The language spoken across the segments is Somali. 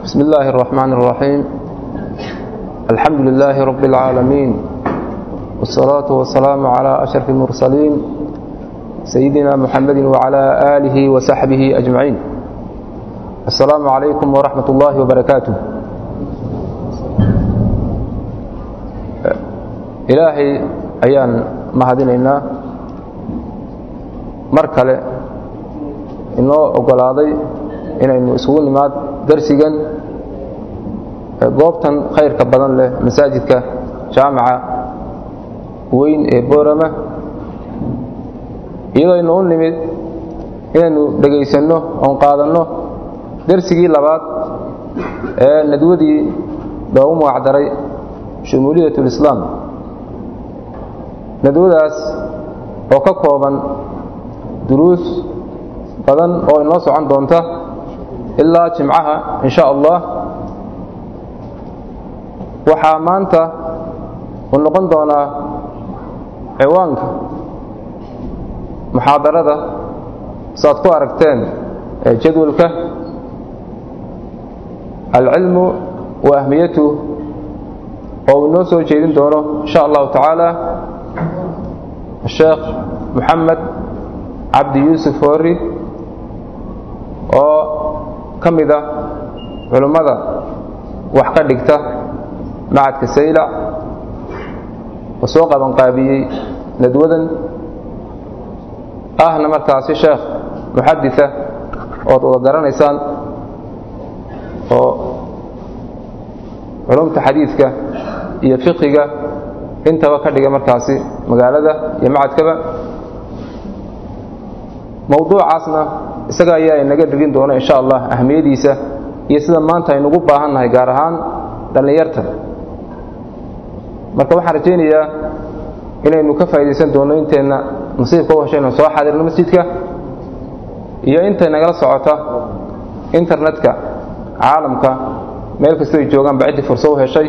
بسم الله الرحمن الرحيم الحمد لله رب العالمين والصلاة والسلام على أشرف المرسلين سيدنا محمد وعلى آله وصحبه أجمعين السلام عليكم ورحمة الله وبركاته إلهي أيان mahadinaynaa mar kale inoo ogolaaday inaynu isugu nimaad darsigan goobtan khayrka badan leh masaajidka jaamica weyn ee boorama iyadoo aynu u nimid inaynu dhegaysanno oon qaadanno darsigii labaad ee nadwadii loogu magacdaray shumuuliyat lislaam nadwadaas oo ka kooban duruus badan oo inoo socon doonta ilaa jimcaha in sha allah waxaa maanta uu noqon doonaa ciwaanka muxaadarada saaad ku aragteen ee jadwalka. Alcilmu wa ahmiyatu oo uu noo soo jeedin doono in allahu tacaala. Sheekh moxamed cabdi yuusuf hori oo ka mida culimmada wax ka dhigta macadka saylac oo soo qabanqaabiyey nadwadan ahna markaasi sheekh muxaditha ood wada garanaysaan oo culumta xadiidka iyo fiqiga intaba ka dhiga markaasi magaalada iyo macadkaba. Mowduucaasna isaga ayaa inaga dhigin doona insha allah ahmiyadiisa iyo sida maanta aynugu baahan nahay gaar ahaan dhallinyarta. Marka waxaan rajaynayaa inaynu ka faa'idaysan doonno inteenna nasiibka u heshaynu soo xaadirno masjidka iyo intay nagala socota internetka caalamka meel kastoo ay joogaanba ciddii furso u heshay.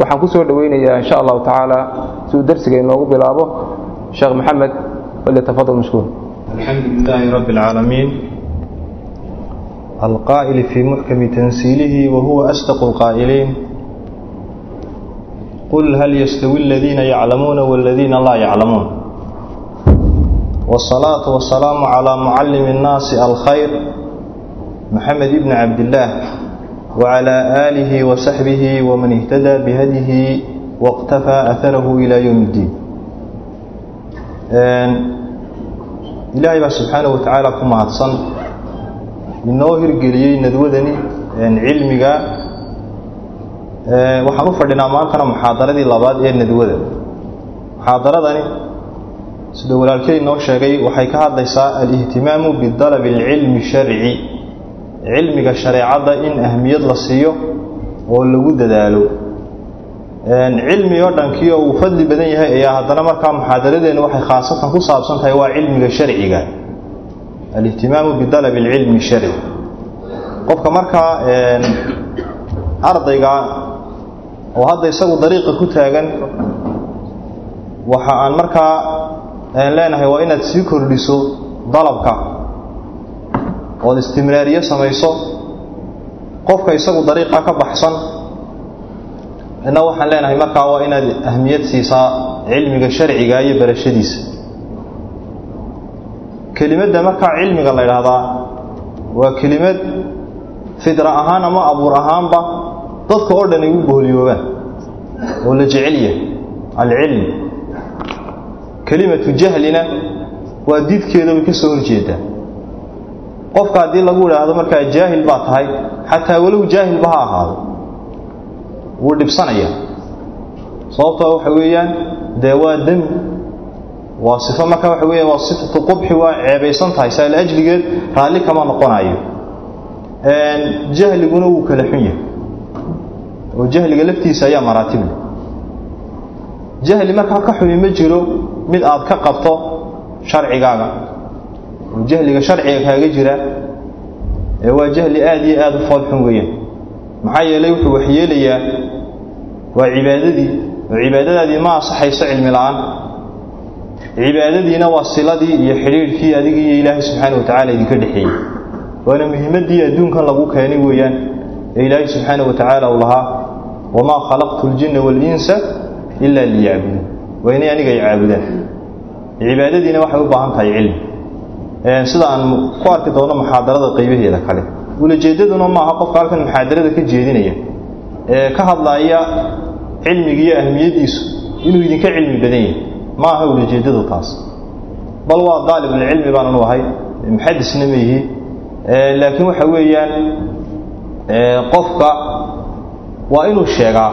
Waxaan ku soo dhowaynayaa in sha allahu tacaala siduu darsiga inoogu bilaabo sheekh maxamed falyatafadal mashkuur الحمد لله رب العالمين القائل في محكم تنسيله وهو أصدق القائلين قل هل يستوي الذين يعلمون والذين لا يعلمون والصلاة والسلام على معلم الناس الخير محمد بن عبد الله وعلى آله وصحبه ومن اهتدى بهديه واقتفى أثره إلى يوم الدين ilaahay baa subxaanaه wa tacaala ku mahadsan. Inoo hirgeliyey nadwadani cilmiga. Waxaan u fadhinaa maantana muxaadaradii labaad ee nadwada. Muxaadaradani sida walaalkey inoo sheegay waxay ka hadlaysaa alihtimaamu bidalab اlcilmi sharci. Cilmiga shareecadda in ahmiyad la siiyo oo lagu dadaalo cilmi oo dhankii oo uu fadli badan yahay ayaa haddana markaa muxaadaradeennu waxay khaasatan ku saabsan tahay waa cilmiga sharciga. Alihtimaamu bidalab alcilmi sharci. Qofka markaa ardayga oo hadda isagu dariiqa ku taagan waxa aan markaa leenahay waa inaad sii kordhiso dalabka ood istimraariye samayso qofka isagu dariiqa ka baxsan inna waxaan leenahay markaa waa inaad ahmiyad siisaa cilmiga sharciga iyo barashadiisa. Kelimadda markaa cilmiga la ydhaahdaa waa kelimad fidra ahaan ama abuur ahaanba dadka oo dhan ay u boholiyoobaan oo la jecel yahay alcilm kelimatu jahlina waa didkeeda way ka soo horjeedaa qofka haddii lagu idhaahdo markaa jaahil baa tahay xataa walow jaahilba ha ahaado wuu dhibsanaya. Sababtoo waxa weeyaan dee waa demi waa sifo marka waxa weeyaan waa sifatu qubxi waa ceebaysan tahay saa liajligeed raalli kama noqonayo jahliguna wuu kala xun yahay. Oo jahliga laftiisa ayaa maraatibla jahli markaa ka xumi ma jiro mid aad ka qabto sharcigaaga. Oo jahliga sharciga kaaga jira ee waa jahli aad iyo aad u foolxun weeyaan maxaa yeelay wuxuu waxyeelayaa waa cibaadadii oo cibaadadaadii ma asaxayso cilmi la'aan. Cibaadadiina waa siladii iyo xidhiidhkii adigii iyo ilaahay subxaana wa tacaala idinka dhexeeyey. Waana muhiimaddii adduunkan lagu keenay weeyaan ee ilaahay subxaana wa tacaala uu lahaa wamaa khalaqtu ljinna waalinsa ilaa liyacbuduun waa inay aniga ay caabudaan. Cibaadadiina waxay u baahan tahay cilmi. Sida aan ku arki doono muxaadarada qaybaheeda kale ulajeedaduna maaha qofka halkan muxaadarada ka jeedinaya ee ka hadlaaya cilmigiiyo ahmiyadiisu inuu idinka cilmi badan yahay. Ma aha ulajeedadu taas. Bal waa daalibulcilmi baanan u ahay muxadisna ma yihi. Laakiin waxa weeyaan qofka waa inuu sheegaa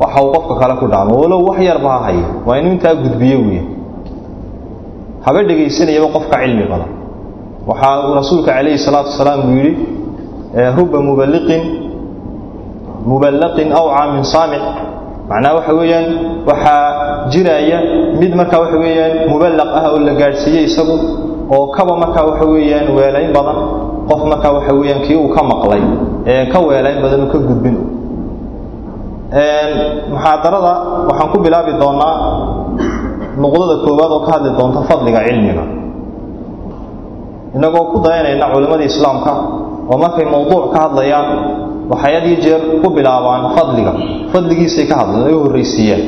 waxa uu qofka kale ku dhaamo walow wax yarba ha waa inuu intaa gudbiyo wey haba dhegaysanayaba qofka cilmi badan waxaa uu rasuulka calayhi salaatu wasalaam uu yidhi ruba mubaliqin muballaqin awca min saamic macnaha waxa weeyaan waxaa jiraya mid markaa waxa weeyaan muballaq ah oo la gaadhsiiyey isagu oo kaba markaa waxa weeyaan weelayn badan qof markaa waxa weeyaan kii uu ka maqlay ee ka weelayn badan oo ka gudbin. Muxaadarada waxaan ku bilaabi doonaa nuqdada koowaad oo ka hadli doonta fadliga cilmiga. Inagoo ku dayanayna culimmadii islaamka oo markay mawduuc ka hadlayaan waxay had iyo jeer ku bilaabaan fadliga. Fadligiisay ka hadlaan ay u horraysiiyaan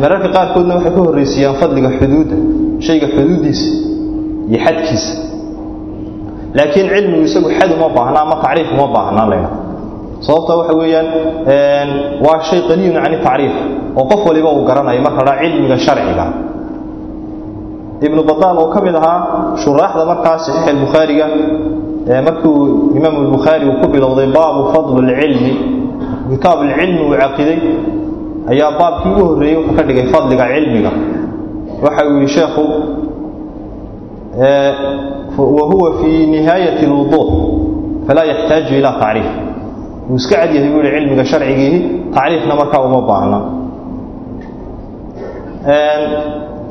mararka qaarkoodna waxay ka horraysiiyaan fadliga xuduudda shayga xuduuddiisa iyo xadkiisa. Laakiin cilmigu isagu xad uma baahna ama tacriif uma baahna layna sababta waxa weeyaan waa shay qaniyun cani tacriif oo qof waliba uu garanayo marka la cilmiga sharciga ibnu badaal oo ka mid ahaa shuraaxda markaa saxiix albukhaariga markuu imaam albukhaari uu ku bilowday baabu fadl lcilmi kitaab lcilmi uu caqiday ayaa baabkii ugu horreeyey wuxuu ka dhigay fadliga cilmiga. Waxa uu yihi sheekhu wa huwa fii nihaayati lwuduux falaa yaxtaaju ila tacriif. Wuu iska cad yahay buu yihi cilmiga sharcigiihi tacriifna markaa uma baahna.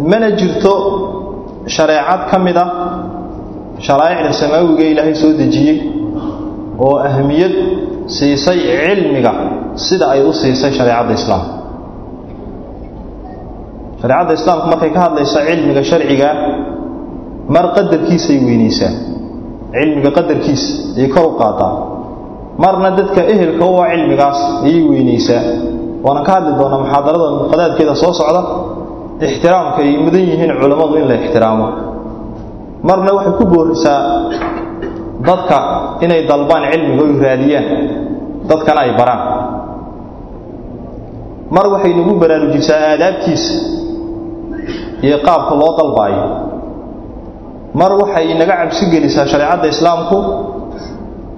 Mana jirto shareecad ka mid ah sharaa'icda samaawiga ilaahay soo dejiyey oo ahmiyad siisay cilmiga sida ay u siisay shareecadda islaamka shareecadda islaamku markay ka hadlayso cilmiga sharciga mar qadarkiisay weynaysaa cilmiga qadarkiisa ayay kor u qaadaa marna dadka ehelka u ah cilmigaas ayay weynaysaa waana ka hadli doonaa muxaadarada muqadaadkeeda soo socda ixtiraamka ay mudan yihiin culammadu in la ixtiraamo. Marna waxay ku boorisaa dadka inay dalbaan cilmiga oy raadiyaan dadkana ay baraan. Mar waxay nagu baraarujisaa aadaabtiisa iyo qaabka loo dalbaayo. Mar waxay naga cabsi gelisaa shareecadda islaamku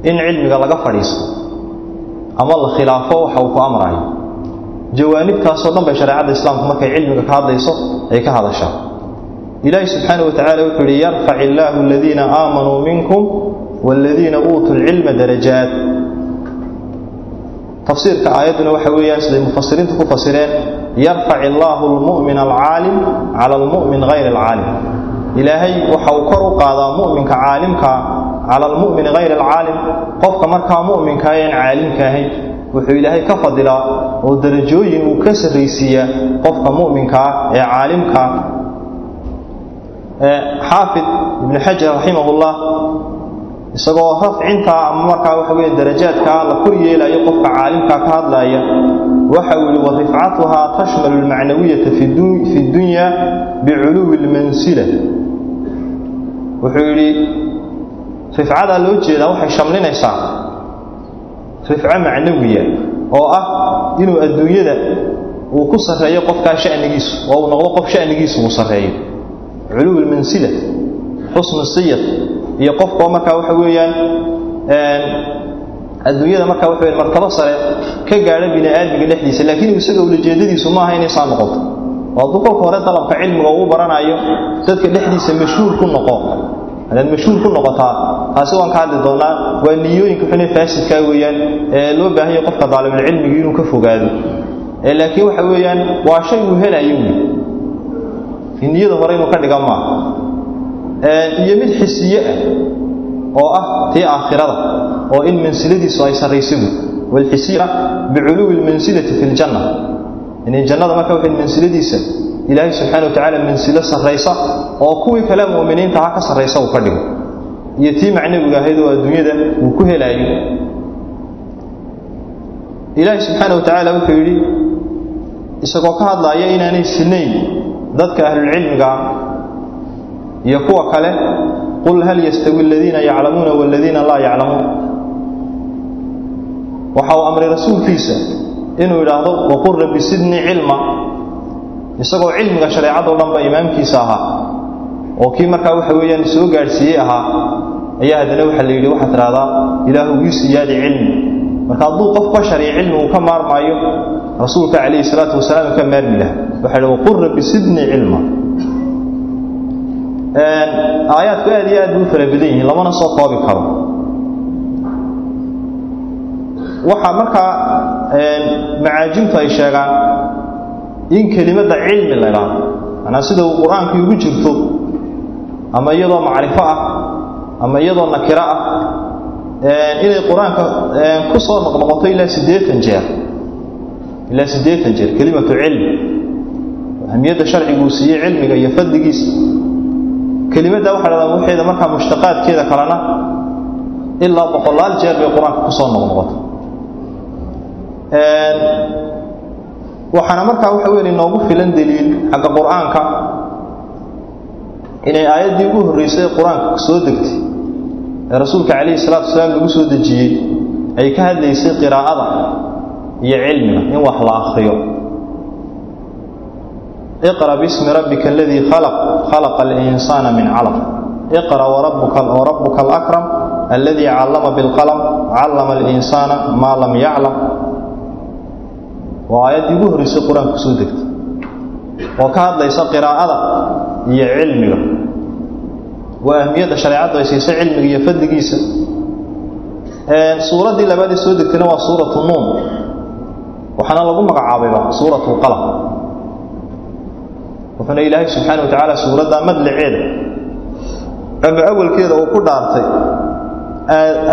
in cilmiga laga fadhiisto ama la khilaafo waxa uu ku amrayo jawaanibtaasoo dhan bay shareecadda islaamku markay cilmiga ka hadlayso ay ka hadashaa. Ilaahi subxaana wa tacala wuxuu yihi yarfac illaahu aladiina aamanuu minkum waaladiina uutuu lcilma darajaat. Tafsiirka aayadduna waxa weeyaan siday mufasiriintu ku fasireen yarfac illaahu almu'min alcaalim cala almu'min hayr alcaalim. Ilaahay waxa uu kor u qaadaa mu'minka caalimka cala almu'min hayr alcaalim qofka markaa mu'minka aan caalimka ahayn wuxuu ilaahay ka fadilaa oo darajooyin uu ka sarraysiiyaa qofka mu'minka ah ee caalimka xaafid ibnu xajar raximahullah isagoo rafcintaa ama markaa waxa weeye darajaadkaa la kor yeelayo qofka caalimkaa ka hadlaaya waxa uu yihi wa rifcatuhaa tashmalu almacnawiyata fi dunya biculuwi lmansila wuxuu yidhi rifcadaa loo jeedaa waxay shamlinaysaa rifco macnawiya oo ah inuu adduunyada uu ku sarreeyo qofkaa shanigiisu oo uu noqdo qof shanigiisu uu sarreeyo. Culuwi lmansila xusnu siyad iyo qofkoo markaa waxa weeyaan adduunyada markaa waxa weyan martabo sare ka gaadha bini aadmiga dhexdiisa laakiin isaga ulajeedadiisu maaha inay saa noqoto. Oo hadduu hore dalabka cilmiga uu baranayo dadka dhexdiisa mashhuur ku noqo hadaad mashhuur ku noqotaa taasi waan ka hadli doonaa waa niyooyinka xune faasidkaa weeyaan ee loo baahan yahay qofka daalibulcilmigi inuu ka fogaado. Laakiin waxa weeyaan waa shay uu helayo. Niyada hore inuu ka dhiga maaha iyo mid xisiye ah oo ah tii aakhirada oo in mansiladiisu ay sarraysigu. Walxisiya biculuwi lmansilati fi ljanna in jannada marka waxay mansiladiisa ilaahay subxaana wa tacaala mansilo sarraysa oo kuwii kale mu'miniinta ha ka sarraysa uu ka dhigo. Iyo tii macnawiga ahayd oo adduunyada uu ku helaayo. Ilaahi subxaana wa tacaala wuxuu yidhi isagoo ka hadlaaya inaanay sinayn dadka ahlulcilmiga ah iyo kuwa kale qul hal yastawi aladiina yaclamuuna waladiina laa yaclamuun. Waxa uu amray rasuulkiisa inuu yidhaahdo waqul rabbi sidnii cilma isagoo cilmiga shareecadoo dhanba imaamkiisa ahaa. Oo kii markaa waxa weeyaan soo gaadhsiiyey ahaa ayaa haddana waxaa la yidhi waxaad tidhahdaa ilaahu ii siyaadi cilmi. Marka hadduu qof bashari cilmi uu ka maarmaayo rasuulka calayhi salaatu wasalaam ka maarmi laha. Waxa yidhi waqul rabbi sidnii cilma. Aayaadku aad iyo aad buu fara badan yihiin lamana soo koobi karo. Waxaa markaa macaajintu ay sheegaan in kelimadda cilmi la idhaahdo manaa sida uu qur'aankii ugu jirto ama iyadoo macrifo ah ama iyadoo nakiro ah inay qur'aanka ku soo noqnoqoto ilaa siddeetan jeer. Ilaa siddeetan jeer kelimatu cilmi. Ahamiyadda sharcigu uu siiyey cilmiga iyo fadligiisa. Kelimadda waxa dhahdaa waxeeda markaa mushtaqaadkeeda kalena ilaa boqolaal jeer bay qur'aanka ku soo noqnoqoto waxaana markaa waxa weyn inoogu filan deliil xagga qur'aanka inay aayaddii ugu horraysay ee qur'aanka soo degtay ee rasuulka calayhi salaatu wasalaam lagu soo dejiyey ay ka hadlaysay qiraa'ada iyo cilmiga in wax la akhriyo. Iqra bismi rabbika aladii khalaq khalaqa alinsaana min calaq. Iqra warabuka alakram alladii callama bilqalam callama alinsaana maa lam yaclam waa aayaddii ugu horraysay qur'aanka ku soo degtay. Oo ka hadlaysa qiraa'ada iyo cilmiga. Waa ahmiyadda shareecaddu ay siisay cilmiga iyo fadligiisa. Suuraddii labaad ee soo degtayna waa suuratu nuun. Waxaana lagu magacaabayba suuratu qalam wuxuuna ilaahay subxaana wa tacaala suuradda madlaceeda ama awalkeeda uu ku dhaartay.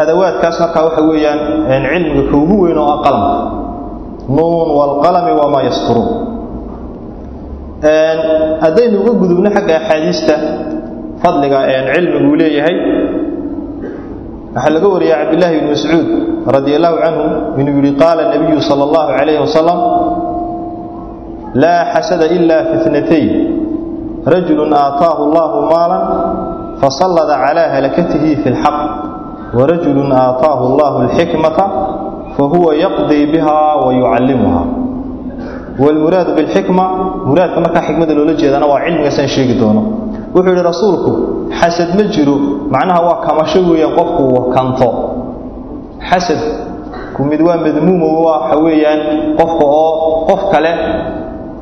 Adawaadkaas markaa waxa weeyaan cilmiga ka ugu weyn oo ah qalamka nuun waalqalami wamaa yasturuun haddaynu uga gudubno xagga axaadiista fadliga cilmiguu leeyahay waxaa laga wariyay cabdillaahi bni mascuud radi allahu canhu inuu yihi qaala nabiyu sala allahu calayhi wasalam laa xasada ila fi itnatayn rajulun aataahu allahu maalan fasallada calaa halakatihi fi lxaq warajulun aataahu allahu alxikmata fahuwa yaqdii biha wa yucallimuha wlmuraadu bilxikma muraadka markaa xikmada loola jeedana waa cilmigaasaan sheegi doono. Wuxuu yidhi rasuulku xasad ma jiro macnaha waa kamasho weeyaan qofku kanto. Xasadku mid waa madmuumo waxa weeyaan qofka oo qof kale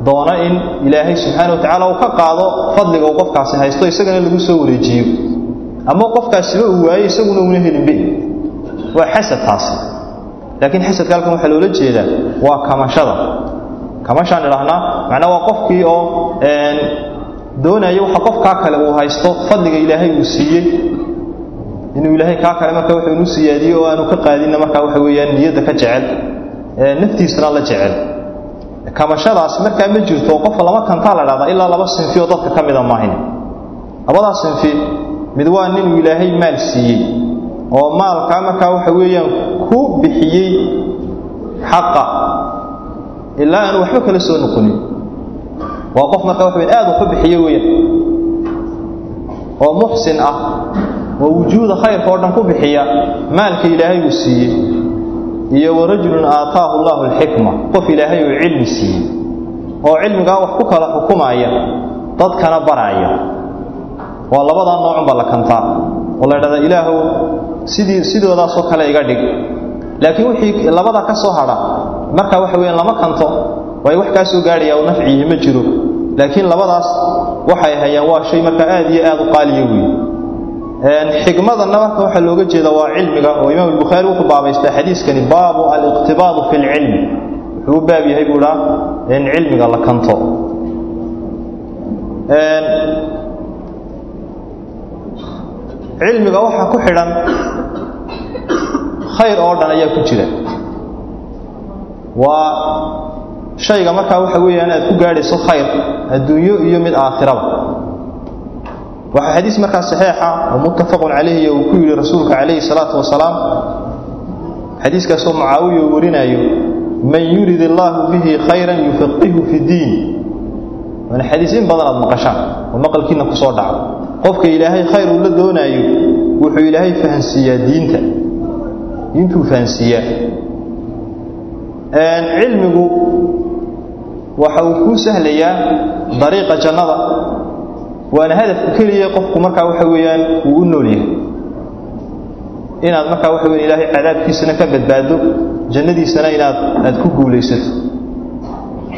doona in ilaahay subxaana wa tacaala uu ka qaado fadliga uu qofkaasi haysto isagana lagu soo wareejiyo. Ama qofkaasiba uu waayo isaguna una helinbe waa xasad taasi laakiin xasadka halkan waxaa loola jeedaa waa kamashada kamashaan idhahnaa macnaa waa qofkii oo doonaya waxa qofkaa kale uu haysto fadliga ilaahay uu siiyey. Inuu ilaahay kaa kale marka wuxuu inu siyaadiyo oo aanu ka qaadinna markaa waxa weeyaan niyadda ka jecel naftiisana la jecel. Kamashadaasi markaa ma jirto oo qofka lama kantaa la dhahdaa ilaa laba sinfi oo dadka ka mida maahin labadaa sinfi mid waa ninuu ilaahay maal siiyey oo maalkaa markaa waxa weeyaan ku bixiyey xaqa ilaa aanu waxba kala soo noqonin. Waa qof markaa waxa aad wax u bixiye weeyaan. Oo muxsin ah oo wujuuda khayrka oo dhan ku bixiya maalka ilaahay uu siiyey. Iyo warajulun aataahu allahu alxikma qof ilaahay uu cilmi siiyey oo cilmigaa wax ku kala xukumaya dadkana baraya. Waa labadaa noocunbaa la kantaa oo la ydhahdaa ilaahow sidii sidoodaasoo kale iga dhig. Laakiin wixii labadaa ka soo hadha marka waxa weeyaan lama kanto way wax kaa gaadhaya oo nafciihi ma jiro. Laakiin labadaas waxay hayaan waa shay marka aad iyo aad u qaaliya weeye xikmadanna marka waxaa looga jeeda waa cilmiga oo imaam albukhaari wuxuu baabaystaa xadiiskani baabu aliqtibaadu fi lcilmi wuxuu u baab yahay buu dhaa in cilmiga la kanto cilmiga waxaa ku xidhan khayr oo dhan ayaa ku jira. Waa shayga markaa waxa weeyaan aad ku gaadhayso khayr adduunyo iyo mid aakhiraba. Waxaa xadiis markaa saxiixa oo muttafaqun calayhi uu ku yidhi rasuulka calayhi salaatu wasalaam xadiiskaasoo mucaawiya uu warinaayo man yurid illaahu bihi khayran yufaqihu fi diin. Waana xadiis in badan aad maqashaan oo maqalkiina ku soo qofka ilaahay khayr uu la doonaayo wuxuu ilaahay fahansiiyaa diinta. Diintuu fahansiiyaa. Cilmigu waxa uu kuu sahlayaa dariiqa jannada. Waana hadafka keliya qofku markaa waxa weeyaan uu u nool yahay. Inaad markaa waxa weyan ilaahay cadaabkiisana ka badbaado jannadiisana inaad aad ku guulaysato.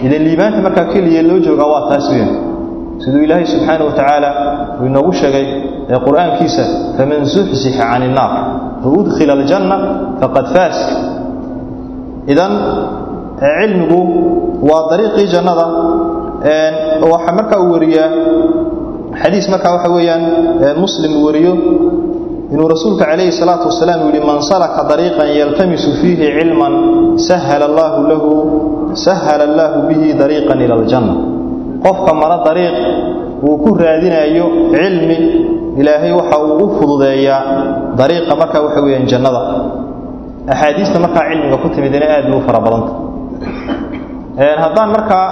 Idan liibaanta markaa keliya loo joogaa waa taas weyan siduu ilaahay subxaana wa tacaala uu inoogu sheegay ee qur'aankiisa faman zuxzixa can innaar wa udkhila aljanna faqad faas idan cilmigu waa dariiqii jannada waxaa markaa uu wariyaa xadiis markaa waxa weeyaan muslim uu wariyo inuu rasuulka calayhi salaatu wasalaam yidhi man salaka dariiqan yaltamisu fiihi cilman sahala allaahu bihi dariiqan ila aljanna qofka mara dariiq uu ku raadinayo cilmi ilaahay waxa uu u fududeeyaa dariiqa markaa waxa weeyaan jannada. Axaadiista markaa cilmiga ku timidina aad bay u fara badanta. Haddaan markaa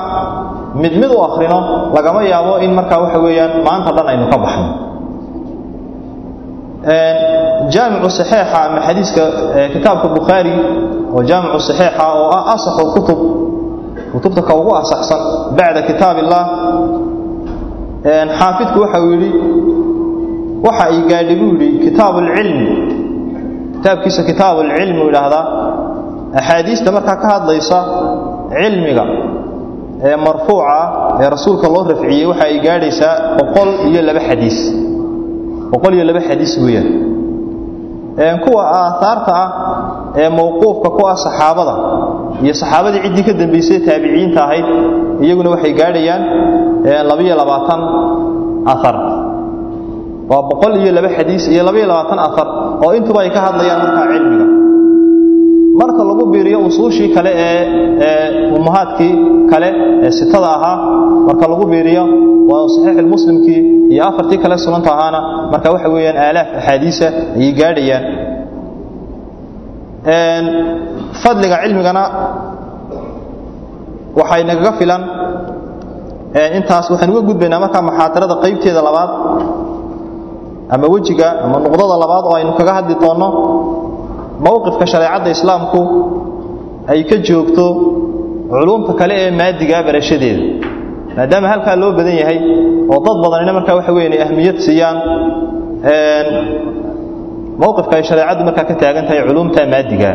mid mid u akrino lagama yaabo in markaa waxa weeyaan maanta dhan aynu ka baxno. Jaamicu saxiixa ama xadiiska kitaabka bukhaari oo jaamicu saxiixa oo ah asaxu kutub kutubta ka ugu asaxsan bacda kitaab illah xaafidku waxa uu yidhi waxa ay gaadhay buu yidhi kitaabu alcilmi kitaabkiisa kitaabu alcilmi uu yidhaahdaa. Axaadiista markaa ka hadlaysa cilmiga ee marfuuca ee rasuulka loo rafciyey waxa ay gaadhaysaa boqol iyo laba xadiis. Boqol iyo laba xadiis weeyaan. Kuwa aahaarta ah ee mawquufka ku ah saxaabada iyo saxaabadii ciddii ka dambaysay taabiciinta ahayd iyaguna waxay gaadhayaan labiyo labaatan aar waa boqol iyo laba xadiis iyo labiyo labaatan aar oo intuba ay ka hadlayaan markaa cilmiga. Marka lagu biiriyo usuushii kale ee ummahaadkii kale ee sitada ahaa marka lagu biiriyo waa saxiix muslimkii iyo afartii kale sunanta ahaana marka waxa weeyaan aalaaf axaadiisa ayay gaadhayaan fadliga cilmigana waxay nagaga filan. Intaas waxaan uga gudbaynaa markaa muxaadarada qaybteeda labaad ama wejiga ama nuqdada labaad oo aynu kaga hadli doonno. Mowqifka shareecadda islaamku ay ka joogto culumta kale ee maadiga barashadeeda maadaama halkaa loo badan yahay oo dad badanina markaa waxa weya inay ahmiyad siiyaan mowqifka ay shareecaddu markaa ka taagan tahay culumta maadiga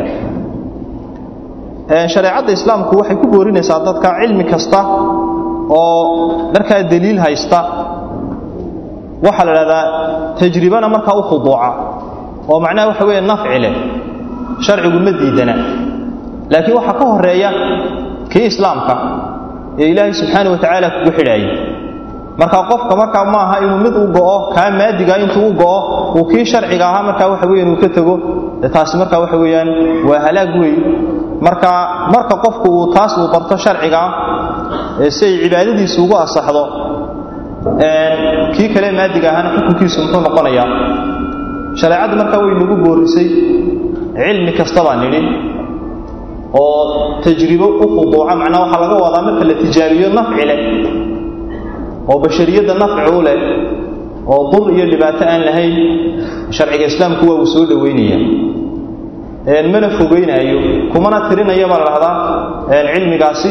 shareecadda islaamku waxay ku boorinaysaa dadka cilmi kasta oo markaa daliil haysta. Waxaa la dhahdaa tajribana markaa u khuduuca oo macnaha waxa weeye nafci leh sharcigu ma diidana. Laakiin waxaa ka horreeya kii islaamka ee ilaahay subxaana wa tacaala kugu xidhaayay marka qofka markaa maaha inuu mid u go'o kaa maadiga intuu u go'o uu kii sharciga ahaa markaa waxa weya inuu ka tego. Taasi markaa waxa weeyaan waa halaag weyn. Marka marka qofku uu taas uu barto sharciga si ay cibaadadiisu ugu asaxdo kii kale maadiga ahaana xukunkiisu muxuu noqonayaa. Shareecaddu markaa way nagu boorisay cilmi kastabaa nidhi oo tajribo u khuduuca macnaa waxaa laga wadaa marka la tijaabiyo nafci leh oo bashariyadda nafci u leh oo dur iyo dhibaato aan lahayn sharciga islaamku waa uu soo dhowaynaya mana fogeynaayo kumana tirinaya baa la dhahdaa cilmigaasi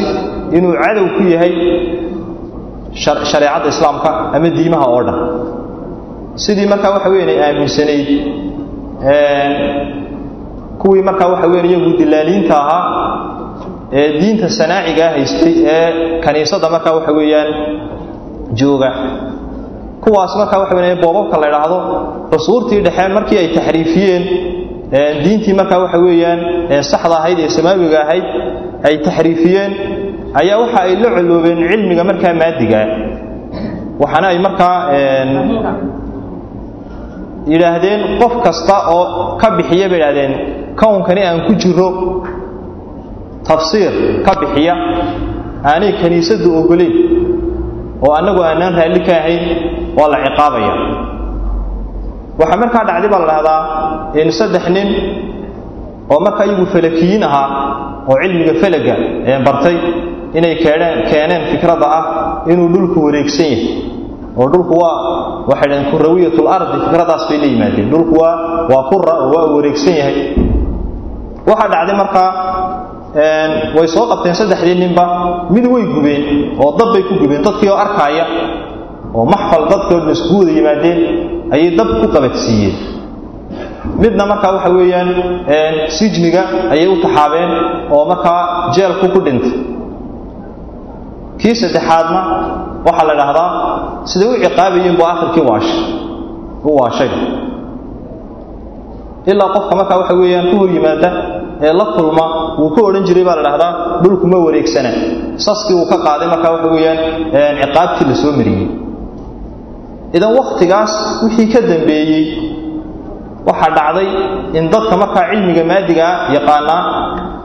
inuu cadow ku yahay shareecadda islaamka ama diimaha oo dhan. Sidii markaa waxa weyn ay aaminsanayd kuwii markaa waxa weyn iyagu dilaaliinta ahaa ee diinta sanaacigaa haystay ee kaniisadda markaa waxa weeyaan jooga. Kuwaas markaa waxa weyn boobabka la idhaahdo cusuurtii dhexe markii ay taxriifiyeen diintii markaa waxa weeyaan saxda ahayd ee samaawiga ahayd ay taxriifiyeen ayaa waxa ay la coloobeen cilmiga markaa maadigaa waxaana ay markaa yidhaahdeen qof kasta oo ka bixiya bay idhahdeen kownkani aan ku jiro. Tafsiir ka bixiya. Aanay kiniisaddu ogoleyn oo annagu aanaan raalli ka ahayn waa la ciqaabaya. Waxaa markaa dhacday baa la dhahdaa in saddex nin oo markaa iyagu falakiyiin ahaa oo cilmiga falaga bartay inay keeneen keeneen fikradda ah inuu dhulku wareegsan yahay. Oo dhulku waa waxay dhaheen kurawiyatul ardi fikradaas bay la yimaadeen. Dhulku waa waa kura oo waa wareegsan yahay. Waxaa dhacday markaa way soo qabteen saddexdii ninba mid way gubeen oo dab bay ku gubeen dadkii oo arkaaya oo maxfal dadkii oo dhan yimaadeen ayay dab ku qabadsiiyeen. Midna markaa waxa weeyaan sijniga ayay u taxaabeen oo markaa jeelku ku dhintay. Kii saddexaadna waxaa la dhahdaa siday u ciqaabayeen buu akhirkii waashay u waashay. Ilaa qofka markaa waxa weeyaan ku hor yimaada ee la kulma wuu ku odhan jiray baa la dhahdaa dhulku ma wareegsana. Saskii uu ka qaaday markaa waxa weeyaan ciqaabtii la soo mariyey. Idan wakhtigaas wixii ka dambeeyey waxaa dhacday in dadka markaa cilmiga maadigaa yaqaanaa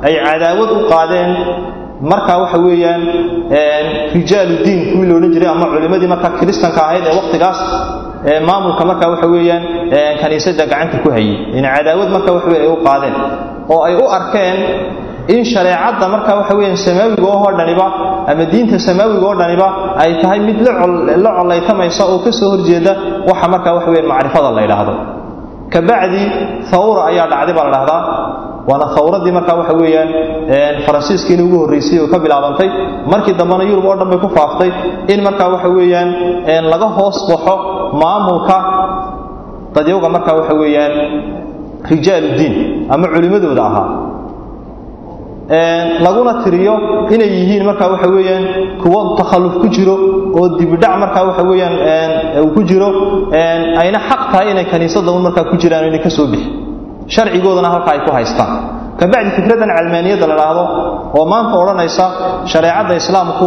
ay cadaawad u qaadeen. Markaa waxa weeyaan rijaalu kuwii loodhan jiray ama culimmadii markaa kiristanka ahayd ee wakhtigaas maamulka markaa waxa weeyaan kaniisadda gacanta ku hayay. In cadaawad markaa waxa weyan ay u qaadeen. Oo ay u arkeen in shareecadda markaa waxa weeyaan samaawiga oo dhaniba ama diinta samaawiga oo dhaniba ay tahay mid la collaytamaysa oo ka soo horjeeda waxa markaa waxa weyan macrifada la yidhaahdo. Kabacdi thawra ayaa dhacday baa la dhahdaa waana thawradii markaa waxa weeyaan faransiiskiina ugu horraysay oo ka bilaabantay. Markii dambena yurub oo dhan bay ku faaftay in markaa waxa weeyaan laga hoos baxo maamulka dadyowga markaa waxa weeyaan rijaaludiin ama culimmadooda ahaa. Laguna tiriyo inay yihiin markaa waxa weeyaan kuwo takhalluf ku jiro oo dibidhac markaa waxa weeyaan uu ku jiro ayna xaq tahay inay kaniisadda un markaa ku jiraan inay ka soo bixi. Sharcigoodana halka ay ku haystaan. Kabacdi fikraddan calmaaniyadda la dhaahdo oo maanta odhanaysa shareecadda islaamku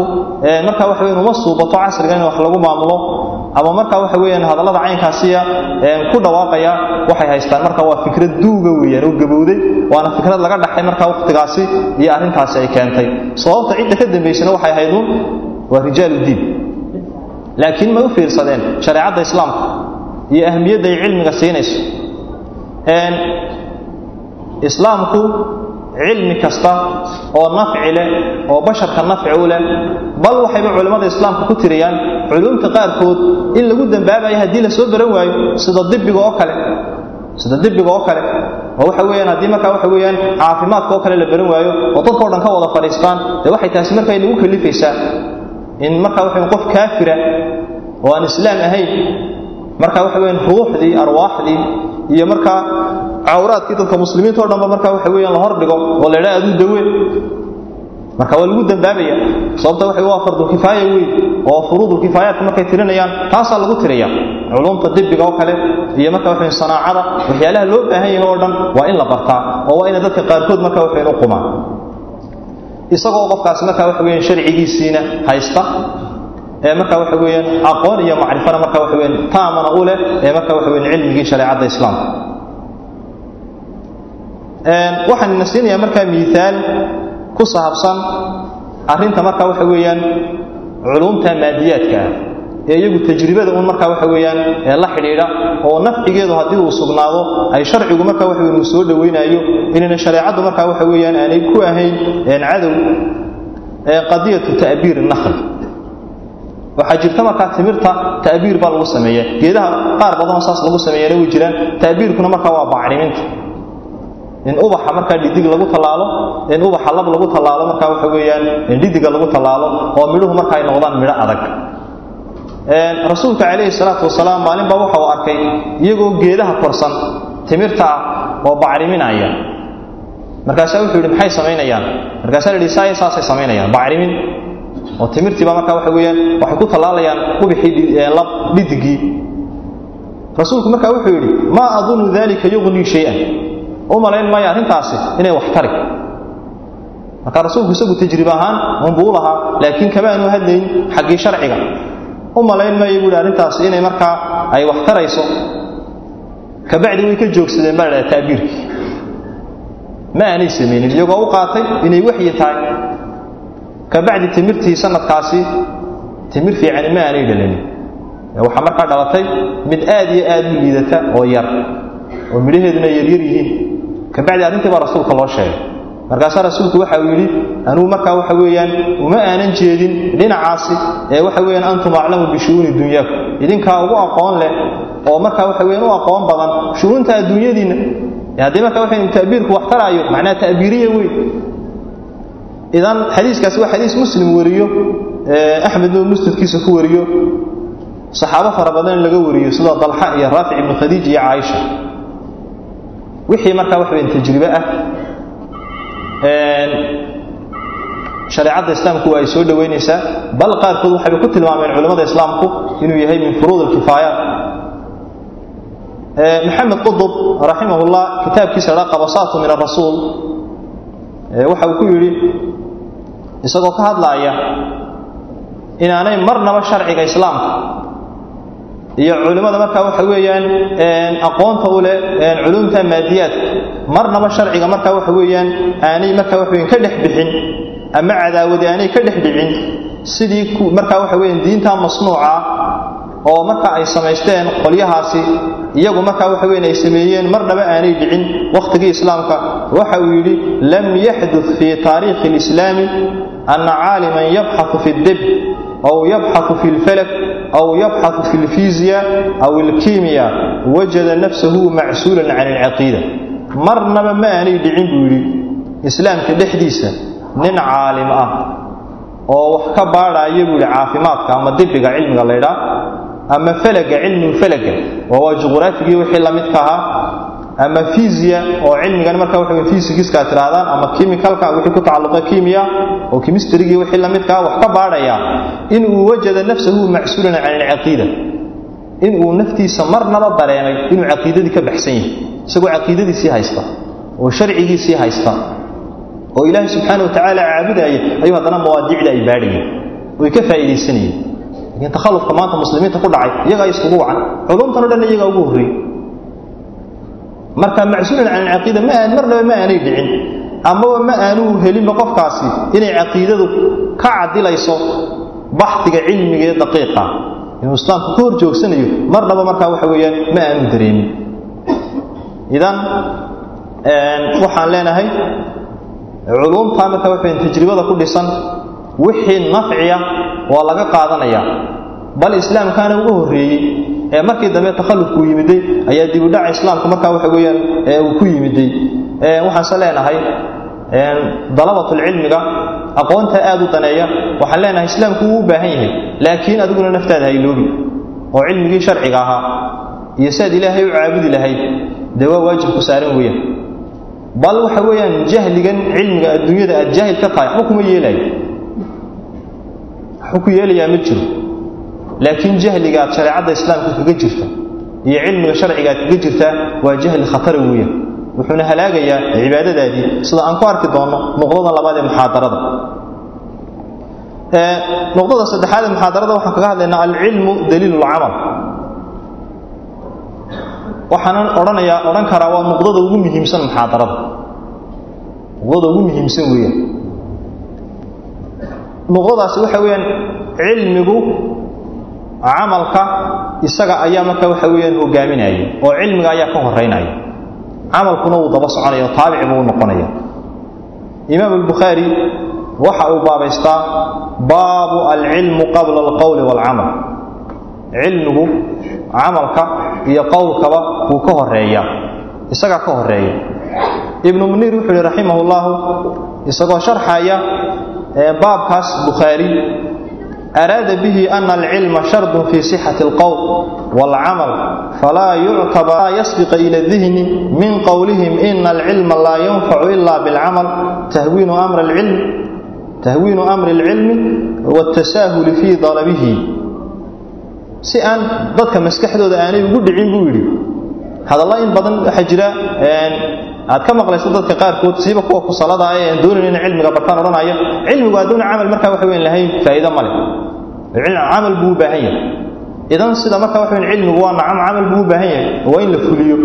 markaa waxa weyan uma suubato casriga in wax lagu maamulo ama markaa waxa weeyaan hadallada caynkaasiya ku dhawaaqaya waxay haystaan. Marka waa fikrad duuga weeyaan oo gabowday waana fikrad laga dhaxay markaa wakhtigaasi iyo arrintaasi ay keentay. Sababta cidda ka dambaysana waxay ahayd un waa rijaaludiin laakiin may u fiirsadeen shareecadda islaamka iyo ahmiyadda ay cilmiga siinayso. Islaamku cilmi kasta oo nafci leh oo basharka nafci u leh bal waxayba culimmada islaamka ku tiriyaan culumta qaarkood in lagu dambaabayo haddii la soo baran waayo sida dibiga oo kale. Sida dibiga oo kale. Oo waxa weeyaan haddii markaa waxa weeyaan caafimaadka oo kale la baran waayo oo dadkao dhan ka wada fadhiistaan dee waxay taasi markaa inagu kalifaysaa in markaa waxa qof kaafira oo aan islaam ahayn markaa waxa weeyaan ruuxdii arwaaxdii iyo markaa cawraadkii dadka muslimiinta o dhanba markaa waxa weeyaan la hordhigo oo la idhaha aduu dawe. Marka waa lagu dambaabaya sababta waxa waa fardulkifaaya weyn oo furuudulkifaayaadka markay tirinayaan taasaa lagu tiraya culumta dibiga oo kale iyo marka waxa sanaacada waxyaalaha loo baahan yahay oo dhan waa in la bartaa oo waa ina dadka qaarkood marka waxa u qumaan. Isagoo qofkaasi marka waxa weeyaan sharcigiisiina haysta ee marka waxa weeyaan aqoon iyo macrifana marka waxa weeyaan taamana u leh ee marka waxa weeyaan cilmigii shareecadda islaamka waxaan ina siinayaa markaa miiaal ku saabsan arrinta marka waxa weeyaan culumta maadiyaadka ah ee iyagu tajribada un marka waxa weeyaan ee la xidhiidha oo nafcigeedu haddii uu sugnaado ay sharcigu marka waxa weyan uu soo dhowaynayo inayna shareecaddu marka waxa weeyaan aanay ku ahayn cadow qadiyatu ta'biir nakhl waxaa jirta markaa timirta ta'biir baa lagu sameeya geedaha qaar badanoo saas lagu sameeyana way jiraan. Ta'biirkuna markaa waa bacriminta in ubaxa markaa dhidig lagu tallaalo in ubaxa lab lagu tallaalo markaa waxa weeyaan in dhidiga lagu tallaalo oo midhuhu marka ay noqdaan midho adag. Rasuulka calayhi salaatu wasalaam maalin baa waxa uu arkay iyagoo geedaha korsan timirta ah oo bacriminaya. Markaasaa wuxuu yidhi maxay samaynayaan? Markaasaa la saaya saasay samaynayaan. Bacrimin oo timirtiiba markaa waxa weeyaan waxay ku tallaalayaan ubixii lab dhidigii. Rasuulku markaa wuxuu yidhi maa adunnu dalika yugnii shay-an u malayn maayo arrintaasi inay wax tari marka rasuulku isagu tajriib ahaan unbuu u lahaa laakiin kama aanu hadlayn xaggii sharciga. U malayn maayo buuhi arrintaasi inay markaa ay wax tarayso. Kabacdi way ka joogsadeen baa la dhaha ta'biirkii ma aanay samaynin iyagoo u qaatay inay waxyi tahay. Kabacdi timirtii sanadkaasi timir fiicani ma aanay dhalanin waxaa markaa dhalatay mid aad iyo aad u liidata oo yar oo midhaheeduna yaryar yihiin kabacdi arrintii baa rasuulka loo sheegay. Markaasaa rasuulku waxa uu yidhi anugu markaa waxa weeyaan uma aanan jeedin dhinacaasi ee waxa weeyaan antum aclamu bishu'uuni dunyaakum. Idinkaa ugu aqoon leh oo markaa waxa weeyaan u aqoon badan shu'uunta adduunyadiinna. Haddii markaa waxa ta'biirku wax taraayo macnaha ta'biiriya weyn idan xadiiskaasi waa xadiis muslim wariyo axmedna musnadkiisa ku wariyo. Saxaabo fara badan laga wariyo sida dalxa iyo raafic ibnu khadiij iyo caaisha wixii markaa wax weyn tajribe ah shareecadda islaamku waa ay soo dhoweynaysaa bal qaarkood waxay ku tilmaameen culimmada islaamku inuu yahay min furuud alkifaayaat maxamed qudub raximahullah kitaabkiisa dha qabasaatu min arasuul waxa uu ku yidhi isagoo ka hadlaaya inaanay marnaba sharciga islaamka iyo culimmada markaa waxa weeyaan aqoonta u leh culumta maadiyaadka marnaba sharciga markaa waxa weeyaan aanay markaa waxa weyan ka dhex bixin ama cadaawadi aanay ka dhex dhicin sidii markaa waxa weeyaan diinta masnuuca oo marka ay samaysteen qolyahaasi iyagu markaa waxa weyan ay sameeyeen marnaba aanay dhicin wakhtigii islaamka. Waxa uu yidhi lam yaxdud fii taariikhi alislaami anna caaliman yabxaثu fi اdib aw yabxaثu fi اlfalak aw yabxaثu fi اlfiziya aw اlkimiya wajada nafsahu macsuulan can اlcaqiida marnaba ma aanay dhicin buu yidhi islaamka dhexdiisa nin caalim ah oo wax ka baadhaaya buu yidhi caafimaadka ama dibiga cilmiga laydhaa ama falaga cilmulfalaga oo waa juqraafigii wixii la midka ahaa ama fiziya oo cilmigan marka waxa fisigiska tirahdaan ama chemicalka wixii ku tacalluqa kimia oo chemistry-gii wixii la midka ah wax ka baadhaya in uu wajada nafsahu macsuulan can alcaqiida. In uu naftiisa marnaba dareemay inuu caqiidadii ka baxsan yahay isagoo caqiidadiisii haysta oo sharcigiisii haysta oo ilaahay subxaana wa tacaala caabudaya ayuu haddana mawaadiicda ay baadhayeen oy ka faa'iidaysanayeen laakiin takhallufka maanta muslimiinta ku dhacay iyagaa iskugu wacan. Culumtan o dhan iyagaa ugu horreeyey marka macsuulan can alcaqiida ma aan marnaba ma aanay dhicin. Amaba ma aanuu helinba qofkaasi inay caqiidadu ka cadilayso baxdiga cilmiga ee daqiiqa. Inuu islaamku ka hor joogsanayo marnaba markaa waxa weeyaan ma aanu dareemin. Idan waxaan leenahay culumta marka waxa tajribada ku dhisan wixii nafciya waa laga qaadanaya. Bal islaamkaana ugu horreeyey ee markii dambe takhallufku yimiday ayaa dibudhaca islaamka markaa waxa weeyaan uu ku yimiday. Waxaanse leenahay dalabatulcilmiga aqoonta aad u daneeya waxaan leenahay islaamku wuu u baahan yahay laakiin adiguna naftaada hayloobi oo cilmigii sharciga ahaa iyo si ilaahay u caabudi lahayd dee waa waajibku saaran weeyaan. Bal waxa weeyaan jahligan cilmiga adduunyada aad jaahil ka tahay waxba kuma ku yeelayaa ma jiro laakiin jahliga aad shareecadda islaamka kaga jirta iyo cilmiga sharciga aad kaga jirtaa waa jahli khatara weeyaan wuxuuna halaagayaa cibaadadaadii sida aan ku arki doonno nuqdada labaad ee muxaadarada. Nuqdada saddexaad ee muxaadarada waxaan kaga hadlaynaa alcilmu daliilu lcamal waxaanan odhanayaa odhan karaa waa nuqdada ugu muhiimsan muxaadarada. Nuqdada ugu muhiimsan weeyaan nuqdadaasi waxa weeyaan cilmigu camalka isaga ayaa marka waxa weeyaan hogaaminaya oo cilmiga ayaa ka horeynaya camalkuna wuu daba soconaya oo taabic buu noqonaya. Imaam albukhaari waxa uu baabaystaa baabu alcilmu qabla alqowli waalcamal cilmigu camalka iyo qowlkaba wuu ka horreeya isagaa ka horreeya ibnu muniir wuxuu yihi raximah llahu isagoo sharxaya baabkaas bukhaari araada bihi ana alcilma shardun fii sixati alqowl waalcamal falaa yuctabar yasbiqa ila dihni min qowlihim ina alcilma laa yanfacu ila bilcamal tahwiinu amri alcilmi watasaahuli fii dalabihi si aan dadka maskaxdooda aanay ugu dhicin buu yidhi hadalla in badan waxaa jira aad ka maqlayso dadka qaarkood siiba kuwa ku salada ay doonayn in cilmiga bartaan oranaya cilmigu adoon amal marka wax weyn lahayn faa'iido male amal buu baahan yahay. Idan sida marka wax weyn cilmigu waa nacam amal buu baahan yahay. Waa in la fuliyo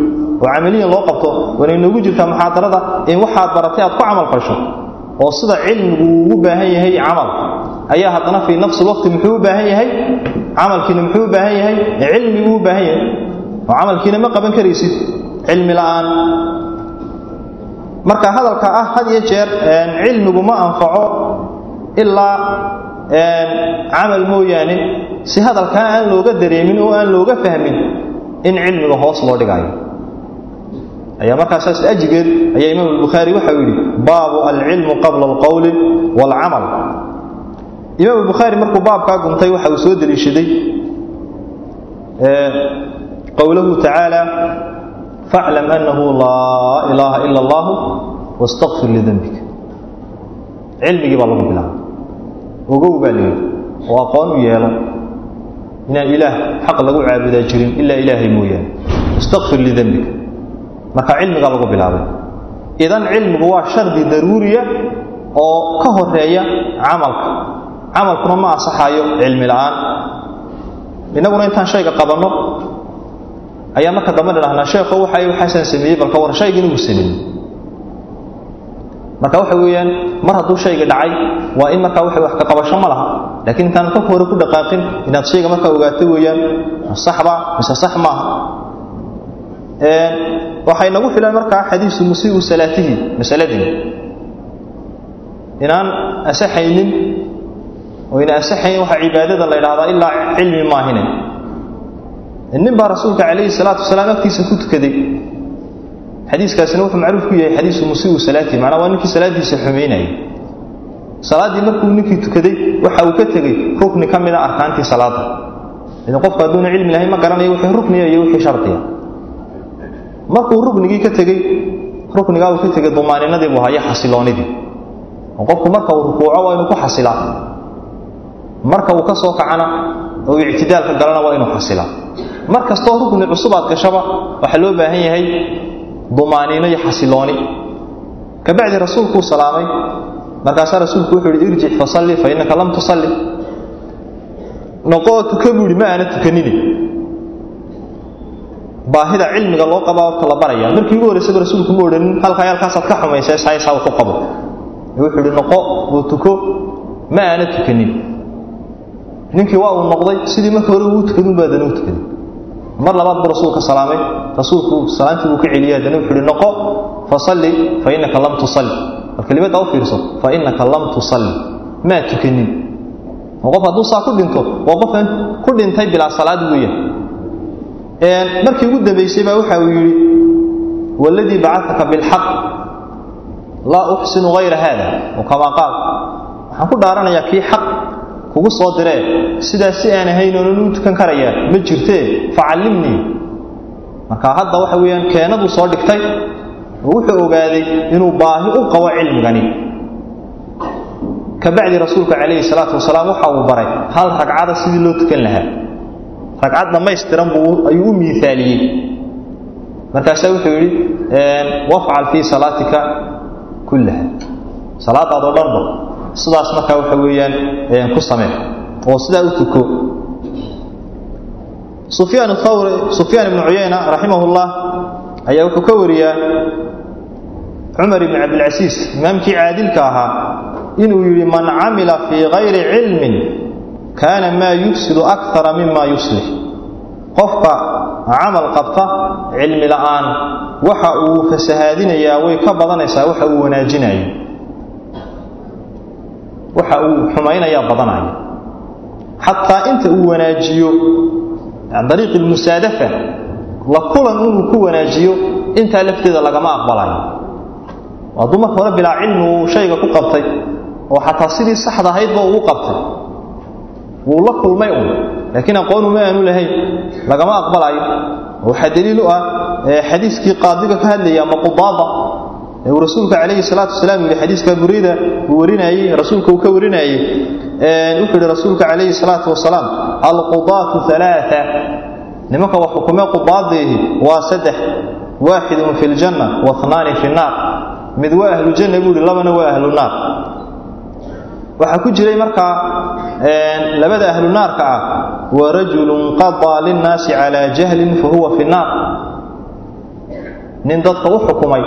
oo amaliyan loo qabto waa inoogu jirta muxaadarada in waxaad baratay aad ku camal fasho. Oo sida cilmigu ugu baahan yahay camal. Ayaa haddana fi nafsi waqti muxuu u baahan yahay? Camalkiina muxuu u baahan yahay? Cilmiguu u baahan yahay. Oo camalkiina ma qaban karaysid. Cilmi la'aan marka hadalka ah had iyo jeer cilmigu ma anfaco ilaa camal mooyaane. Si hadalkaa aan looga dareemin oo aan looga fahmin in cilmiga hoos loo dhigayo. Ayaa markaa saas ajigeed ayaa imaam albukhaari waxau yidhi baabu alcilmu qabla alqowli waalcamal imaam albukhaari markuu baabkaa guntay waxa uu soo deliishaday qowlahu tacaala faclam annahu laa ilaaha ila allahu wastakfir lidembika cilmigii baa lagu bilaabay ogow baa layidhi oo aqoon u yeelo inaan ilaah xaq lagu caabudaa jirin ilaa ilaahay mooyaane istakfir lidembika marka cilmigaa lagu bilaabay idan cilmigu waa shardi daruuriya oo ka horreeya camalka camalkuna ma ansaxayo cilmi la'aan innaguna intaan shayga qabanno ayaa marka dambe nidhahnaa sheekho waxa waxaasaan sameeyey balka war shaygiina uu sameeyey marka waxa weeyaan mar hadduu shayga dhacay waa in markaa waxa wax ka qabasho ma laha. Laakiin intaan ka hore ku dhaqaaqin inaad shayga markaa ogaato weeyaan saxba mise sax maaha. Waxay nagu filan markaa xadiisu musii'u salaatihi masaladii. Inaan asaxaynin oo ina asaxayn waxa cibaadada la yidhahdaa ilaa cilmi maahine nin baa rasuulka calayhi salaatu wasalaam agtiisa ku tukaday. Xadiiskaasina wuxuu macruuf ku yahay xadiisu musii'u salaatihi macnaa waa ninkii salaadiisa xumaynayay salaaddii markuu ninkii tukaday waxa uu ka tegey rukni ka mida arkaantii salaada. Idan qofku hadduuna cilmi lahayn ma garanayo wixii rukniya iyo wixii shardiya. Markuu ruknigii ka tegey ruknigaa uu ka tegey dumaaninadii buu haya xasiloonidii. Oo qofku marka uu rukuuco waa inuu ku xasilaa. Marka uu ka soo kacana oo ictidaalka galana waa inuu xasilaa mar kastoo rukni cusub gashaba waxaa loo baahan yahay dumaaniino iyo xasilooni. Kabacdi rasuulkuu salaamay markaasaa rasuulku wuxuu yihi irjic fasalli fa lam tusalli. Noqoo tuka buu ma aana tukanini. Baahida cilmiga loo qabaa horta la baraya markii ugu horreysaba rasuulku ma odhanin halkaa halkaasaad ka xumaysa saysaa ku qabo. Wuxuu yihi noqo oo tuko ma aana tukanin ninkii waa uu noqday sidii marka hore uu tukadun baa dana u tukaday mar labaad buu rasuulka salaamay. Rasuulku salaantii buu ka celiyay haddana wuxuu yihi noqo fasalli fa innaka lam tusalli. Bal kelimada u fiirso fa innaka lam tusalli. Maa tukanin. Oo qof hadduu saa ku dhinto waa qofan ku dhintay bilaa salaad weeyaan markii ugu dambaysay baa waxa uu yidhi waladii bacataka bilxaq laa uxsinu hayra haada oo kamaa qaal waxaan ku dhaaranayaa kii xaq kugu soo diree sidaas si aan ahayn oonan u tukan karayaa ma jirtee facallimnii. Marka hadda waxa weeyaan keenaduu soo dhigtay oo wuxuu ogaaday inuu baahi u qabo cilmigani. Kabacdi rasuulka calayhi salaatu wasalaam waxa uu baray hal ragcada sidii loo tukan lahaa. Ragcad dhammaystiran buu ayuu u miaaliyey markaasaa wuxuu yidhi wafcal fii salaatika kullaha. Salaadaadoo dhanba sidaas markaa waxa weeyaan ku samee. Oo sidaa u tuko. Sufyaan thawri sufyaan ibnu cuyayna raximahullah ayaa wuxuu ka wariyaa cumar ibni cabdilcasiis imaamkii caadilka ahaa inuu yidhi man camila fii kayri cilmin kaana maa yufsidu akara mima yuslix qofka camal qabta cilmi la'aan waxa uu fasahaadinayaa way ka badanaysaa waxa uu wanaajinayo waxa uu xumaynayaa badanaya xataa inta uu wanaajiyo dariiqi lmusaadafa la kulan inuu ku wanaajiyo intaa lafteeda lagama aqbalayo. Hadduu marka hore bilaa cilmi uu shayga ku qabtay oo xataa sidii saxda ahaydba uu qabtay. Wuu la kulmay un laakiin aqoonu ma aanu lahayn lagama aqbalayo. Waxaa daliil u ah xadiiskii qaadiga ka hadlaya ama uu rasuulka calayhi salaatu wasalaam yidhi xadiiska burida uu warinayey rasuulka uu ka warinayey wuxuu yidhi rasuulka calayhi salaatu wasalaam alqudaatu alaaa nimanka wax xukumee qudaadiihi waa saddex waaxidun fi ljanna waithnaani fi nnaar mid waa ahlu janna buu yidhi labana waa ahlu naar. Waxaa ku jiray markaa labada ahlu naarka ah wa rajulun qadaa linnaasi calaa jahlin fa huwa fi nnaar nin dadka u xukumay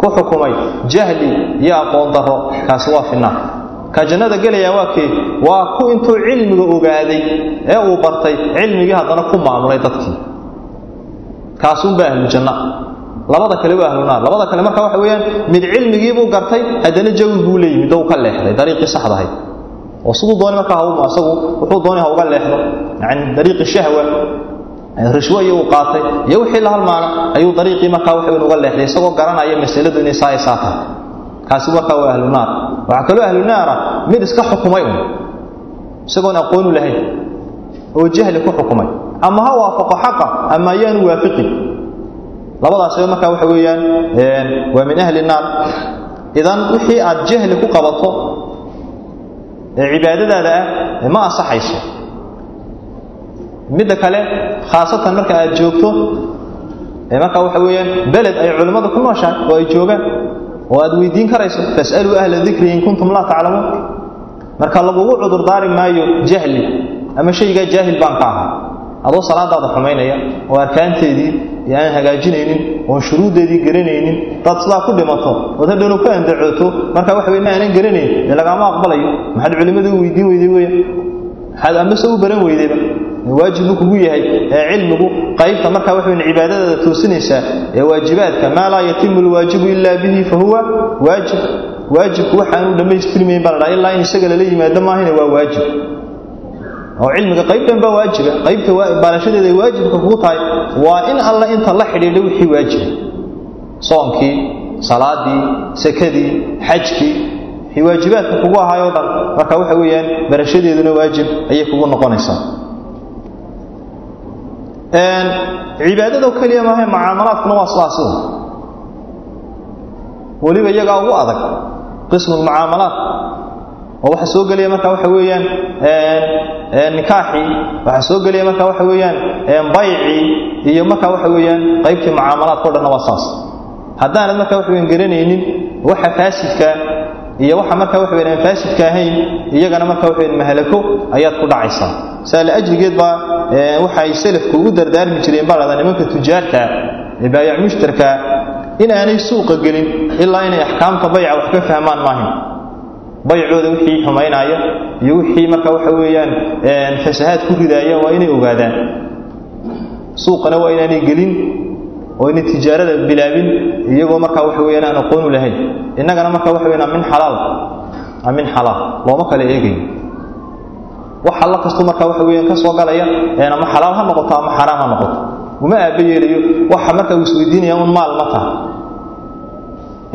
ku xukumay jahli iyo aqoon daro kaasi waa fi naar ka jannada gelaya waa kee? Waa ku intuu cilmiga ogaaday ee uu bartay cilmigii haddana ku maamulay dadkii. Kaasunbaa ahlujanna labada kale waa ahlunaar. Labada kale marka waxa weeyaan mid cilmigiibuu gartay haddana jawi buu la yimid oo ka leexday dariiqii saxdahayd oo siduu doonay markaa hau asagu wuxuu doonay ha uga leexdo. Yani dariiqi shahwa rishwo iyo qaatay. Iyo wixii la halmaana ayuu dariiqii markaa waxa uga leexday isagoo garanaya masaladu inay saa isaa tahay kaasi markaa waa ahlu naar. Waxaa kaloo ahlu naara mid iska xukumay un isagoon aqoonu lahayn oo jahli ku xukumay. Ama ha waafaqo xaqa ama ayaanu waafiqin. Labadaasiba markaa waxa weeyaan waa min ahli naar. Idan wixii aad jahli ku qabato ee cibaadadaada ah ma ansaxayso midda kale khaasatan marka aad joogto ee marka waxa weeyaan beled ay culimmadu ku nooshahay oo ay joogaan oo aad weydiin karayso fas'aluu ahla dikri in kuntum laa taclamuun marka lagugu cudurdaari maayo jahli ama shaygaa jaahil baan ka ahaa. Adoo salaadaada xumaynaya oo arkaanteedii iyo aan hagaajinaynin oon shuruuddeedii garanaynin dad sidaa ku dhimato ood hadhowna ku andacooto marka waxa wey ma aanan garanayn dee lagaama aqbalayo. Maxaad culimmadu u weydiin weyday weya maxaad ambase u baran weydayba waajib kugu yahay ee cilmigu qaybta marka waxa weyn cibaadadaada toosinaysaa ee waajibaadka maa laa yatimu alwaajibu ilaa bihi fa huwa waajib. Waajibku waxaanu dhammaystirmayn baa la dhaha ilaa in isaga lala yimaado maahina waa waajib. Oo cilmiga qaybtan baa waajiba qaybta baalashadeeda ay waajibka kugu tahay waa in alla inta la xidhiidha wixii waajiba soonkii salaadii sakadii xajkii wixii waajibaadka kugu ahaayoo dhan marka waxa weeyaan barashadeeduna waajib ayay kugu noqonaysaa cibaadado keliya maaha mucaamalaadkuna waa sida weliba iyagaa ugu adag qismu lmucaamalaat oo waxaa soo gelaya marka waxa weeyaan nikaaxii waxaa soo gelaya marka waxa weeyaan baycii iyo marka waxa weeyaan qaybtii mucaamalaadka o dhanna waa saas. Haddaanad marka waxa weyan garanaynin waxa faasidka iyo waxa marka waxa weyan aan faasidka ahayn iyagana marka waxa weyan mahalako ayaad ku dhacaysaa. Saa laajligeed baa waxay salafku ugu dardaarmi jireen baa lahdaa nimanka tujaarta ee baayac mushtarka in aanay suuqa gelin ilaa inay axkaamta bayca wax ka fahmaan maahin baycooda wixii xumaynaaya iyo wixii marka waxa weeyaan fasahaad ku ridaaya waa inay ogaadaan. Suuqana waa inaanay gelin oo inay tijaarada bilaabin iyagoo marka waxa weeyaan aan aqoonu lahayn. Innagana marka waxa weeyaan min xalaal min xalaal looma kala eegayo wax alla kasto marka waxa weeyaan ka soo galaya ama xalaal ha noqoto ama xaraam ha noqoto. Uma aaba yeelayo waxa marka uu isweydiinaya un maal ma taha.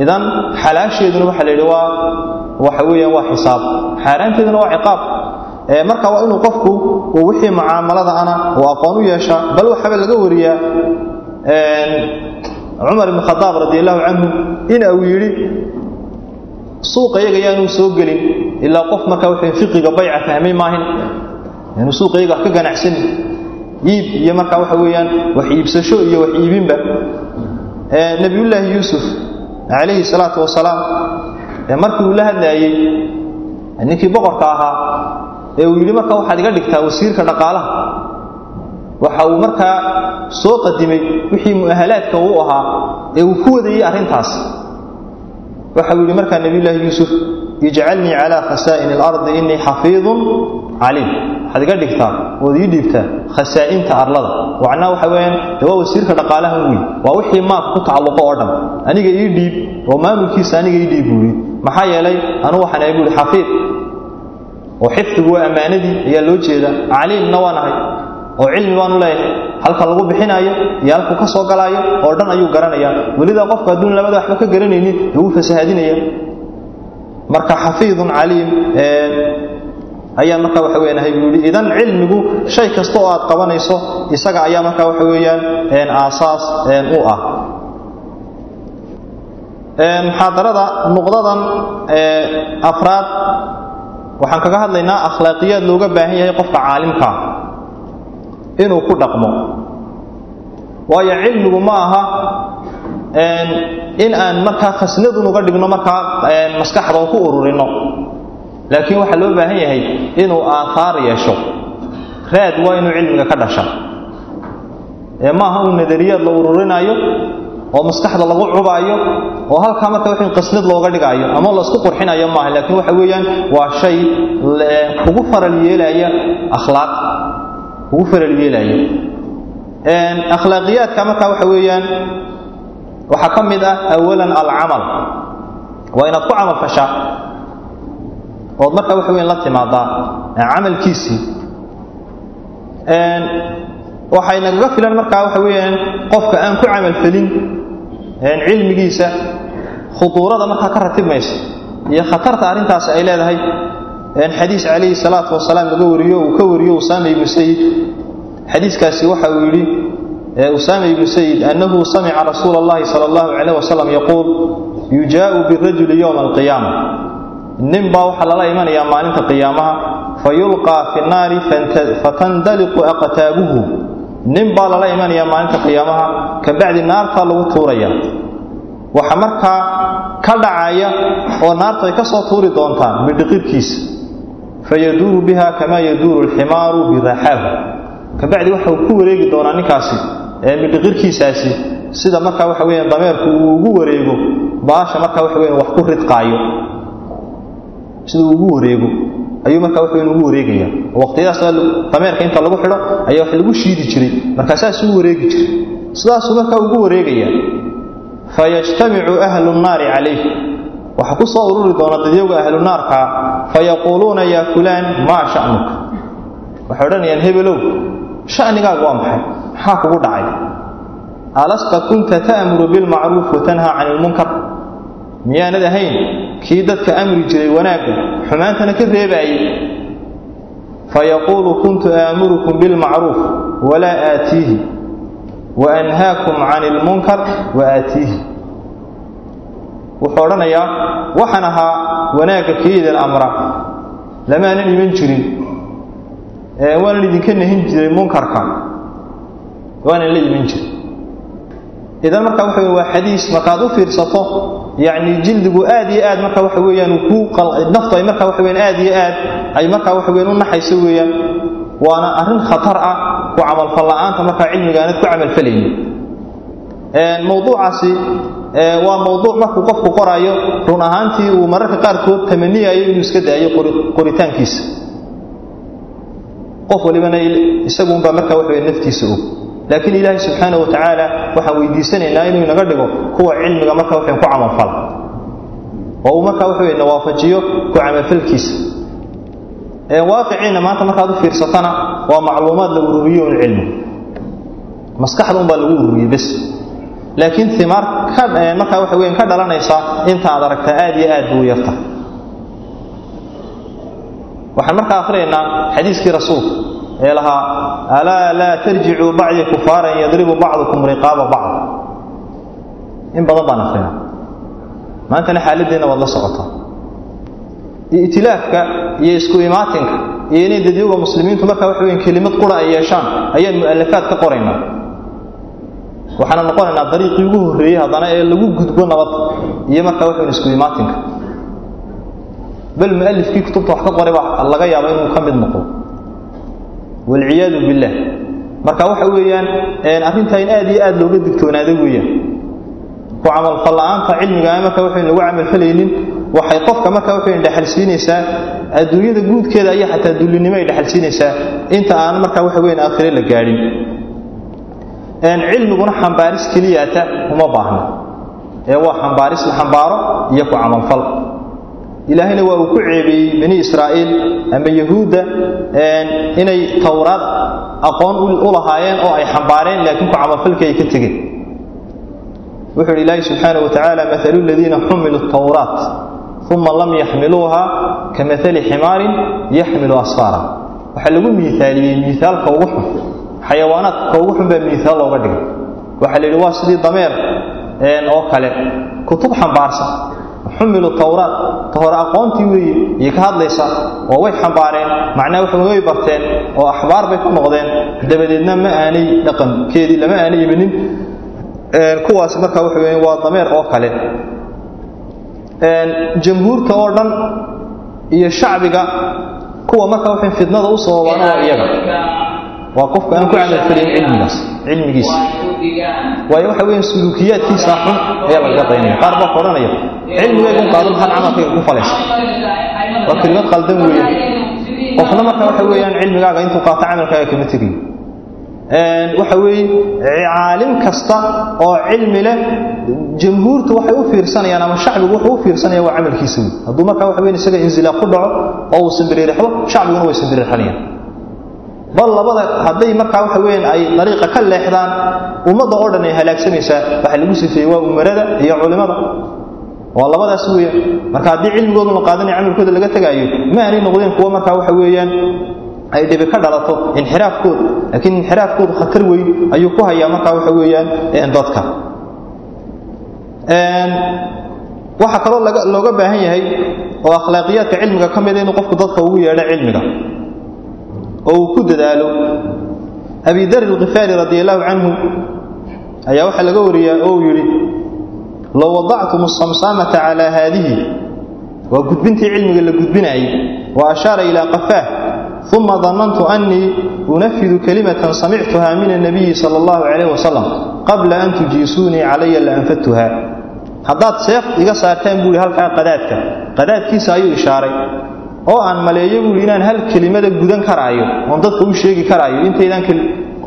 Idan xalaasheeduna waxa la yidhi waa waxa weeyaan waa xisaab. Xaaraanteeduna waa ciqaab. Marka waa inuu qofku uu wixii mucaamalada ana uu aqoon u yeeshaa bal waxaba laga wariyaa cumar ibn khadaab radi allahu canhu in uu yidhi suuqa iyaga yaanuu soo gelin ilaa qof marka wuxuu fiqiga bayca fahmay maahin. Inuu suuqa iyaga wax ka ganacsanin iib iyo marka waxa weeyaan wax iibsasho iyo wax iibinba. Nabiyullaahi yuusuf calayhi salaatu wasalaam markii uu la hadlaayey ninkii boqorka ahaa ee uu yidhi marka waxaad iga dhigtaa wasiirka dhaqaalaha waxa uu markaa soo qadimay wixii mu'ahalaadka uu ahaa ee uu ku wadayey arrintaas. Waxa uu yidhi markaa nabiyullaahi yuusuf ijcalnii calaa khasaa'ini alardi innii xafiidun caliim. Waxaad iga dhigtaa ood ii dhiibtaa khasaa'inta arlada. Wacnaa waxa weeyaan de waa wasiirka dhaqaalaha waa wixii maalka ku tacalluqo oo dhan. Aniga ii dhiib oo maamulkiisa aniga ii dhiib buu yidhi. Maxaa yeelay anugu waxaan ahay buuhi xafiid. Oo xifdigu waa ammaanadii ayaa loo jeeda caliimna waan ahay oo cilmi baanu leeyahay. Halka lagu bixinaayo iyo halku ka soo galaayo oo dhan ayuu garanayaa welidaa qofku hadduun labada waxba ka garanaynin wuu fasahaadinaya. Marka xafiidun caliim ayaa marka waxa weeyaan ahay buu yidhi idan cilmigu shay kasta oo aad qabanayso isaga ayaa marka waxa weeyaan aasaas u ah. Muxaadarada nuqdadan afraad waxaan kaga hadlaynaa akhlaaqiyaad looga baahan yahay qofka caalimkaa inuu ku dhaqmo. Waayo cilmigu ma aha in aan markaa khasnadun uga dhigno markaa maskaxda ku ururino. Laakiin waxaa loo baahan yahay inuu aahaar yeesho. Raad waa inuu cilmiga ka dhasha. Ee maaha uu nadariyaad la ururinaayo oo maskaxda lagu cubaayo oo halkaa marka wixii qasnad looga dhigaayo ama la isku qurxinayo maaha. Laakiin waxa weeyaan waa shay kugu faral yeelaya akhlaaq kugu faral yeelaya akhlaaqiyaadka marka waxa weeyaan waxaa ka mid ah awalan alcamal. Waa inaad ku camal fashaa ood marka waxa weyan la timaadaa camalkiisii waxay nagaga filan markaa waxa weeyaan qofka aan ku camalfelin cilmigiisa khuduurada markaa ka ratibmaysa iyo khatarta arrintaasi ay leedahay xadiis calayhi salaatu wasalaam laga wariyo uu ka wariyo usaama ibnu sayid xadiiskaasi waxa uu yidhi usaama ibnu sayid annahu samica rasuula allahi sala allahu calayh wasalam yaquul yujaa'u birajuli yowma alqiyaama. Nin baa waxaa lala imanayaa maalinta qiyaamaha fayulqaa fi nnaari fatandaliqu aqtaabuhu. Nin baa lala imanayaa maalinta qiyaamaha ka bacdi naartaa lagu tuuraya. Waxa markaa ka dhacaya oo naartu ay ka soo tuuri doontaan bidhiqirkiisa fayaduuru biha kamaa yaduuru alximaaru biraxaahu ka bacdi waxa uu ku wareegi doonaa ninkaasi bidhiqirkiisaasi sida markaa waxa weeyaan dameerku uu ugu wareego baasha markaa waxa weyan wax ku ridqaayo sida uu ugu wareego ayuu markaa wax weyn ugu wareegaya waqtiyadaas dameerka inta lagu xidho ayaa wax lagu shiidi jiray markaa saasuu wareegi jiray sidaasuu markaa ugu wareegaya fayajtamicu ahlu nnaari calayh waxaa ku soo ururi doona dadyowga ahlu naarkaa fayaquuluuna yaa fulaan maa sha'nuka waxay odhanayaan hebelow sha'nigaagu waa maxay? Maxaa kugu dhacay? Alasta kunta ta'muru bilmacruuf watanhaa cani ilmunkar miyaanad ahayn kii dadka amri jiray wanaagga xumaantana ka reebaayey. Fayaquulu kuntu aamurukum bilmacruuf walaa aatiihi wa anhaakum cani ilmunkar wa aatiihi wuxuu odhanayaa waxaan ahaa wanaagga kiidin amra. Lamaanan iman jirin. Waanan idinka nahin jiray munkarka. Waanan la iman jirin idan marka waxa wey waa xadiis markaad u fiirsato yacni jildigu aad iyo aad marka waxa weeyaan ku naftu ay marka waxa weeyaan aad iyo aad ay marka waxa weeyaan u naxayso weeyaan waana arrin khatar ah ku camalfal la'aanta markaa cilmiga aanad ku camalfalaynin mawduucaasi waa mawduuc markuu qofku qoraayo run ahaantii uu mararka qaarkood tamaniyayo inuu iska daayo qoritaankiisa. Qof walibana isagunbaa marka waxa weya naftiisa og laakiin ilaahay subxaana wa tacaala waxaan weydiisanaynaa inuu inaga dhigo kuwa cilmiga marka waxan ku camalfala oo uu marka waxa wey nawaafajiyo ku camalfalkiisa. Waaqiciina maanta markaad u fiirsatana waa macluumaad la ururiyo un cilmi. Maskaxda unbaa lagu ururiyey bes laakiin imaar markaa waxa weyan ka dhalanaysa inta aad aragtaa aad iyo aad buu yarta. Waxaan markaa akhriyaynaa xadiiskii rasuulka ee lahaa alaa laa tarjicuu bacdii kufaaran yadribu bacdukum riqaaba bacd. In badan baan akrinaa maantana xaaladeenna waad la socotaa. Itilaafka iyo isku imaatinka iyo inay dadyoga muslimiintu markaa waxa weyan kelimad qura ay yeeshaan ayaan mu'alafaad ka qoraynaa waxaana noqonaynaa dariiqii ugu horreeyey haddana ee lagu gudbo nabad iyo markaa waxa weyan isku imaatinka bal mu'alifkii kutubta wax ka qoray baa laga yaaba inuu ka mid noqdo. Walciyaadu billah. Marka waxa weeyaan arrintaa in aad iyo aad looga digtoonaado weeyaan. Ku camalfal cilmiga marka waxayn lagu camalfalaynin waxay qofka marka waxayn dhexalsiinaysaa adduunyada guudkeeda ayaa xataa dullinimo ay dhexalsiinaysaa inta aan marka waxa weyan aakhire la gaadhin cilmiguna xambaaris keliyaata uma baahna. Ee waa xambaaris la xambaaro iyo ku camalfal ilaahayna waa uu ku ceebeeyey bani israa'iil ama yahuudda inay towraad aqoon u lahaayeen oo ay xambaareen laakiin ku camalfalkii ay ka tegeen. Wuxuu yidhi ilaahi subxaanaه wa tacaala ladiina xumiluu tawraat uma lam yaxmiluuha ka maali ximaarin yaxmilu asfaara. Waxaa lagu miaaliyey miaalka ugu xun xayawaanaadka ugu xun baa miaal looga dhigay. Waxaa la yidhi waa sidii dameer oo kale kutub xambaarsan xumilu tawraat ta hore aqoontii weeye iyo ka hadlaysa oo way xambaareen macnaha waxa way barteen oo axbaar bay ku noqdeen dabadeedna ma aanay dhaqankeedii lama aanay imanin kuwaas marka waxa weeye waa dameer oo kale. Jamhuurta oo dhan iyo shacbiga kuwa marka waxay fidnada u sababaan waa iyaga waa qofka aan ku camalfalayn cilmigaas cilmigiisa waayo waxa weeyaan suluukiyaadkiisa xun ayaa lagaga daynaya qaar baa odhanaya cilmigaygun qaado maxaad camalkayga ku falaysa waa kelimad qaldan weeyaan qofna marka waxa weeyaan cilmigaaga intuu qaato camalkaaga kama tegayo waxa weeye caalim kasta oo cilmi leh jamhuurtu waxay u fiirsanayaan ama shacbigu wuxuu u fiirsanaya waa camalkiisa wey hadduu marka waxa weyn isaga inzilaaq ku dhaco oo uu sambiriirixdo shacbiguna way sambiriirxanayaan bal labada hadday markaa waxa weeyaan ay dariiqa ka leexdaan ummadda oo dhan ay halaagsamaysaa waxa lagu sifeeyey waa umarada iyo culimada. Waa labadaas weeyaan. Marka haddii cilmigoodu la qaadanayo camalkooda laga tegaayo ma aanay noqdeen kuwa markaa waxa weeyaan ay dhibi ka dhalato inxiraafkooda. Laakiin inxiraafkoodu khatar weyn ayuu ku hayaa markaa waxa weeyaan dadka. Waxaa kaloo looga baahan yahay oo akhlaaqiyaadka cilmiga ka mida inuu qofku dadka ugu yeedho cilmiga oo uu ku dadaalo. Abi dar alkhifaari radi allahu canhu ayaa waxaa laga wariyaa oo uu yidhi low wadactum asamsaamata calaa haadihi. Waa gudbintii cilmiga la gudbinaayey wa ashaara ilaa qafaah uma danantu annii unafidu kalimatan samictuha min annabiyi sala allahu calayh wasalam qabla an tujiisuunii calaya la anfadtuha haddaad seef iga saartaan buuhi halkaa qadaadka. Qadaadkiisa ayuu ishaaray oo aan maleeyo buuhi inaan hal kelimada gudan karaayo oon dadka u sheegi karaayo intaydaan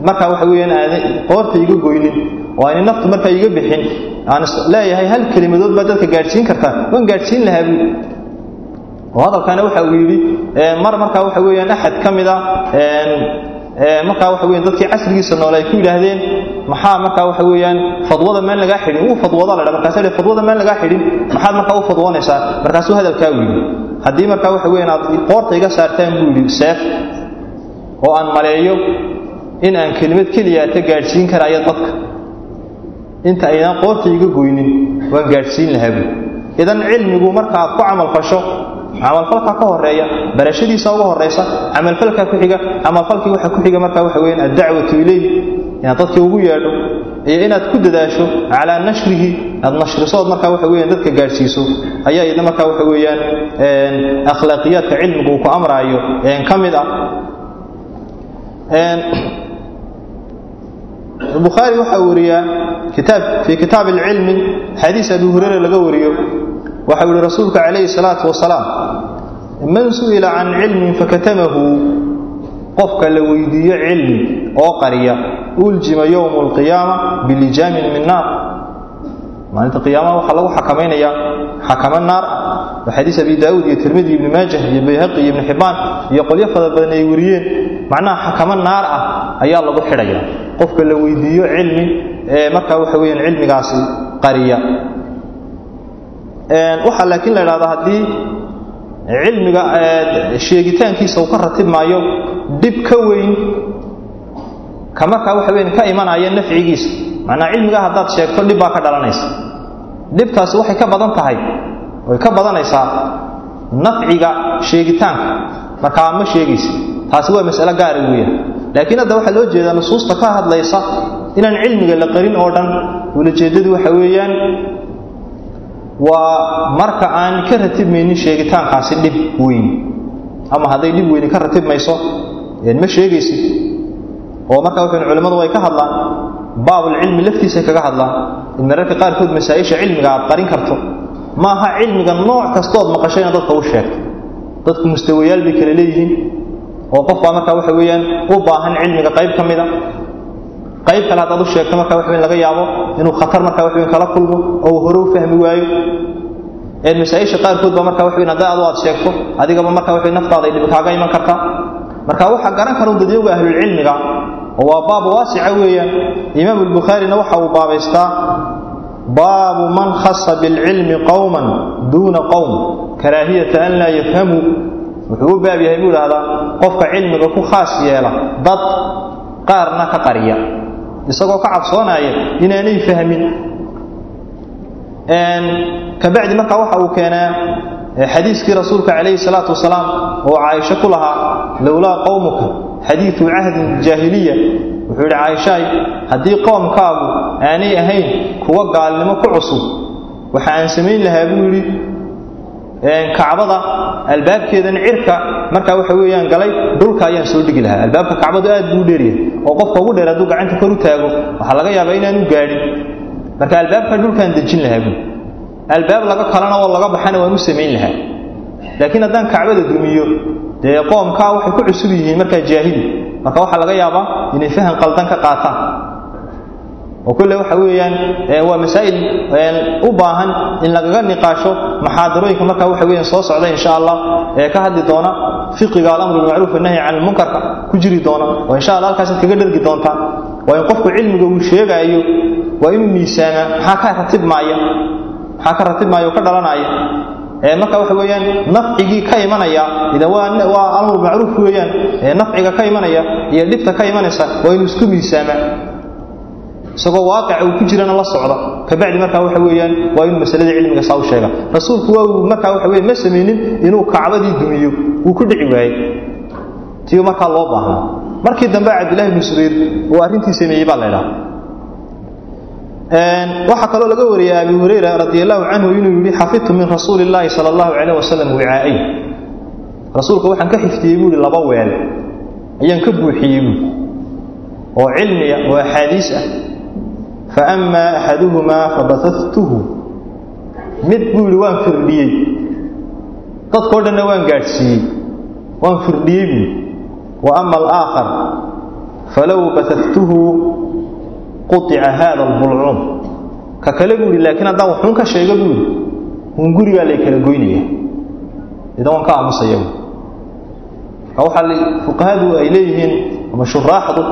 markaa waxa weeyaan aadan qoorta iga goynin oo aanay naftu markaa iga bixin aan leeyahay hal kelimadood baad dadka gaadhsiin kartaa waan gaadhsiin lahaa buuhi oo hadalkaana waxa uu yidhi mar markaa waxa weeyaan axad ka mid a markaa waxa weyan dadkii casrigiisa noole ku yidhaahdeen maxaa markaa waxa weeyaan fadwada meel lagaa xidhin? Wuu fadwooda la dha markaasa fadwada meel lagaa xidhin maxaad markaa u fadwoonaysaa markaasuu hadalkaa u yidhi haddii markaa waxa weyan aad qoorta iga saartaan buu yidhi seef oo aan maleeyo in aan kelimad keliya ka gaadhsiin karaayo dadka. Inta aydaan qoorta iga goynin waan gaadhsiin lahaa buu. Idan cilmigu marka aad ku camalfasho camalfalka ka horreeya barashadiisa uga horeysa camalfalka ku xiga camalfalkii waxa ku xiga marka waxa weeyaan ad-dacwatu ilayhi inaad dadkii ugu yeedho iyo inaad ku dadaasho calaa nashrihi aad nashrisood markaa waxa weyaan dadka gaadhsiiso. Ayaa iyadna markaa waxa weeyaan akhlaaqiyaadka cilmigu uu ku amraayo ka mid ah. Bukhaari waxaa wariyaa kitaab fii kitaab alcilmi xadiis abi hureyre laga wariyo. Waxau yihi rasuulka calayhi salaatu wasalaam man su'ila can cilmin fakatamahu qofka la weydiiyo ilmi oo qariya uljima yawm al-qiyamah bilijam min nar maalinta qiyaamaha waxa lagu xakameynaya xakama naar wa hadith Abi Daawud iyo Tirmidhi ibn Majah iyo Bayhaqi ibn Hibban iyo qolyo fada badan ay wariyeen macnaha xakama naar ah ayaa lagu xidhaya. Qofka la weydiiyo cilmi ee marka waxa weeyaan cilmigaasi qariya. Een waxa laakiin la yiraahdo haddii cilmiga sheegitaankiisa uu ka ratib maayo dib ka weyn ka waxa weeyaan ka imanaya nafcigiisa. Macna cilmiga hadaad sheegto dib baa ka dhalanaysa. Dibtaasi waxay ka badan tahay way ka badanaysaa nafciga sheegitaanka. Marka ma sheegaysa taasi waa mas'alo gaar ah weeyaan. Laakiin hadda waxa loo jeedaa nusuusta ka hadlaysa inaan cilmiga la qarin oo dhan wala jeedadu waxa weeyaan waa marka aan ka ratibmaynin sheegitaankaasi dhib weyn. Ama hadday dhib weyn ka ratibmayso ma sheegaysid. Oo marka waxay culimadu way ka hadlaan baabul cilmi laftiisa kaga hadlaan in mararka qaarkood masaa'isha cilmiga aad qarin karto. Ma aha cilmiga nooc kastood maqashayna dadka u sheegto dadku mustawayaal bay kala leeyihiin. Oo qof baa marka waxa weeyaan u baahan cilmiga qayb ka mida qayb kale hadaad u sheegto marka wax weyn laga yaabo inuu khatar marka wax weyn kala kulmo oo hore u fahmi waayo. Masaaisha qaarkood ba marka waxweyn hadda adu aad sheegto adigaba marka waxweyn naftaada ay dhibi kaaga iman kartaa marka waxaa garan kara dadyowga ahlulcilmiga oo waa baab waasica weeyaan. Imaamu albukhaarina waxa uu baabaystaa baabu man khasa bilcilmi qowman duuna qowm karaahiyata an laa yafhamuu wuxuu u baab yahay buu idhaahdaa qofka cilmiga ku khaas yeela dad qaarna ka qariya isagoo ka cabsoonaya inaanay fahmin. Kabacdi marka waxa uu keenaa xadiiskii rasuulka calayhi salaatu wasalaam oo caaisho ku lahaa lowlaa qowmuka xadiidu cahdin jaahiliya. Wuxuu yidhi caaishaay haddii qoomkaagu aanay ahayn kuwa gaalnimo ku cusub waxa aan samayn lahaa buu yidhi kacbada albaabkeedan cirka markaa waxa weeyaan galay dhulka ayaan soo dhigi lahaa. Albaabka kacbadu aad buu dheeryahay oo qofka ugu dheer hadduu gacanta kor u taago waxaa laga yaabaa inaanu gaadhin. Marka albaabka dhulkaan dejin lahaa buu. Albaab laga kalana oo laga baxana waan u samayn lahaa. Laakiin haddaan kacbada dumiyo dee qoomkaa waxay ku cusub yihiin markaa jaahili marka waxaa laga yaabaa inay fahan qaldan ka qaataan oo kulle waxa weeyaan waa masaa'il u baahan in lagaga niqaasho maxaadarooyinka markaa waxa weeyaan soo socda insha allah ee ka hadli doona fiqiga alamru bilmacruuf wanahyi can ilmunkarka ku jiri doona oo insha allah halkaasaad kaga dhergi doontaan waa in qofku cilmiga uu sheegaayo waa inuu miisaamaa maxaa ka ratibmaaya maxaa ka ratibmaaya oo ka dhalanaya? Marka waxa weeyaan nafcigii ka imanaya idan waa amru macruuf weeyaan nafciga ka imanaya iyo dhibta ka imanaysa waa inuu isku miisaamaa isagoo waaqica uu ku jirana la socda. Kabacdi markaa waxa weeyaan waa inuu masalada cilmiga saa u sheega. Rasuulku waa markaa waxa weeye ma samaynin inuu kacbadii dumiyo wuu ku dhici waayey. Tiyo markaa loo baahnaa markii dambe cabdillahi ibnu subayr uu arrintii sameeyey baa la idhaha waxaa kaloo laga wariyay abi hurayra radi allahu canhu inuu yidhi xafidtu min rasuuli illaahi sala allahu calayh wasalam wicaa'ay rasuulka waxaan ka xifdiyey buu yidhi laba weel. Ayaan ka buuxiyey buui oo cilmiya oo axaadiis ah fa amaa axaduhumaa fabatattuhu mid buu yidhi waan firdhiyey dadkao dhanna waan gaadhsiiyey waan firdhiyey buui wa ama alaakhar falow batattuhu quطica hada albulcuum ka kale buu yidhi laakiin haddaan waxuun ka sheega buu yidhi un gurigaa lay kala goynaya idan waan ka aamusaya marka waxaa fuqahadu ay leeyihiin ama shuraaxdu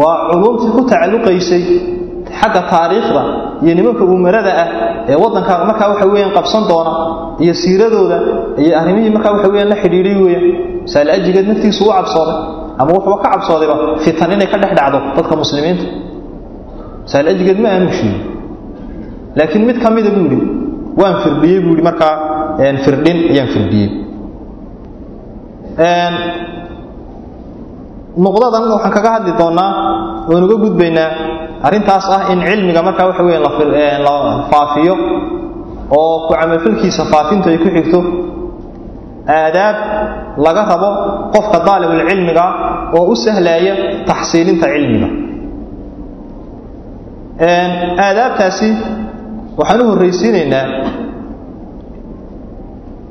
waa culuumtii ku tacalluqaysay xagga taariikhda iyo nimanka umarada ah ee waddanka markaa waxa weeyaan qabsan doona iyo siiradooda iyo arrimihii markaa waxa weeyaan la xidhiidhay weeyaan. Masaal ajigeed naftiisu u cabsooday ama wuxuuba ka cabsoodayba fitan inay ka dhex dhacdo dadka muslimiinta. Masaal ajigeed ma sheegin laakiin mid ka mida buu yidhi waan firdhiyey buu yidhi markaa firdhin ayaan firdhiyey nuqdadan waxaan kaga hadli doonnaa oon uga gudbaynaa arrintaas ah in cilmiga markaa waxa weya la faafiyo oo ku camalfalkiisa faafintu ay ku xigto aadaab laga rabo qofka daalibulcilmiga oo u sahlaaya taxsiilinta cilmiga. Aadaabtaasi waxaan u horraysiinaynaa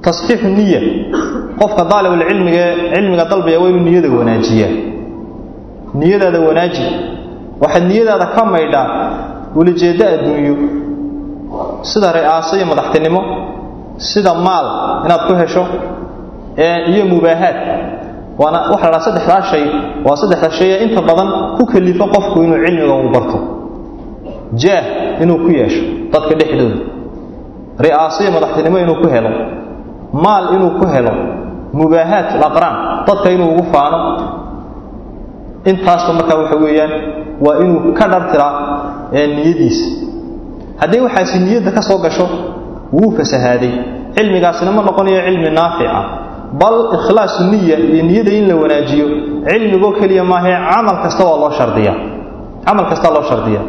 tasxiixu niya qofka daalibulcilmiga cilmiga dalbaya waa inuu niyada wanaajiyaa niyadaada wanaaji. Waxaad niyadaada ka maydhaa ulajeeddo adduunyo sida ri'aaso iyo madaxtinimo sida maal inaad ku hesho iyo mubaahaad. Waana waxa la dhaha saddexdaa shay waa saddexda shay ee inta badan ku kalifo qofku inuu cilmiga uu barto. Jaah inuu ku yeesho dadka dhexdooda. Ri'aaso iyo madaxtinimo inuu ku helo. Maal inuu ku helo. Mubaahaat alaqraan dadka inuu ugu faano intaasba markaa waxa weeyaan waa inuu ka dhartiraa niyadiisa haddii waxaasi niyadda ka soo gasho wuu fasahaaday. Cilmigaasina ma noqonayo cilmi naafica bal ikhlaasu niya iyo niyada in la wanaajiyo cilmigoo keliya maahee camal kasta waa loo shardiya camal kastaa loo shardiya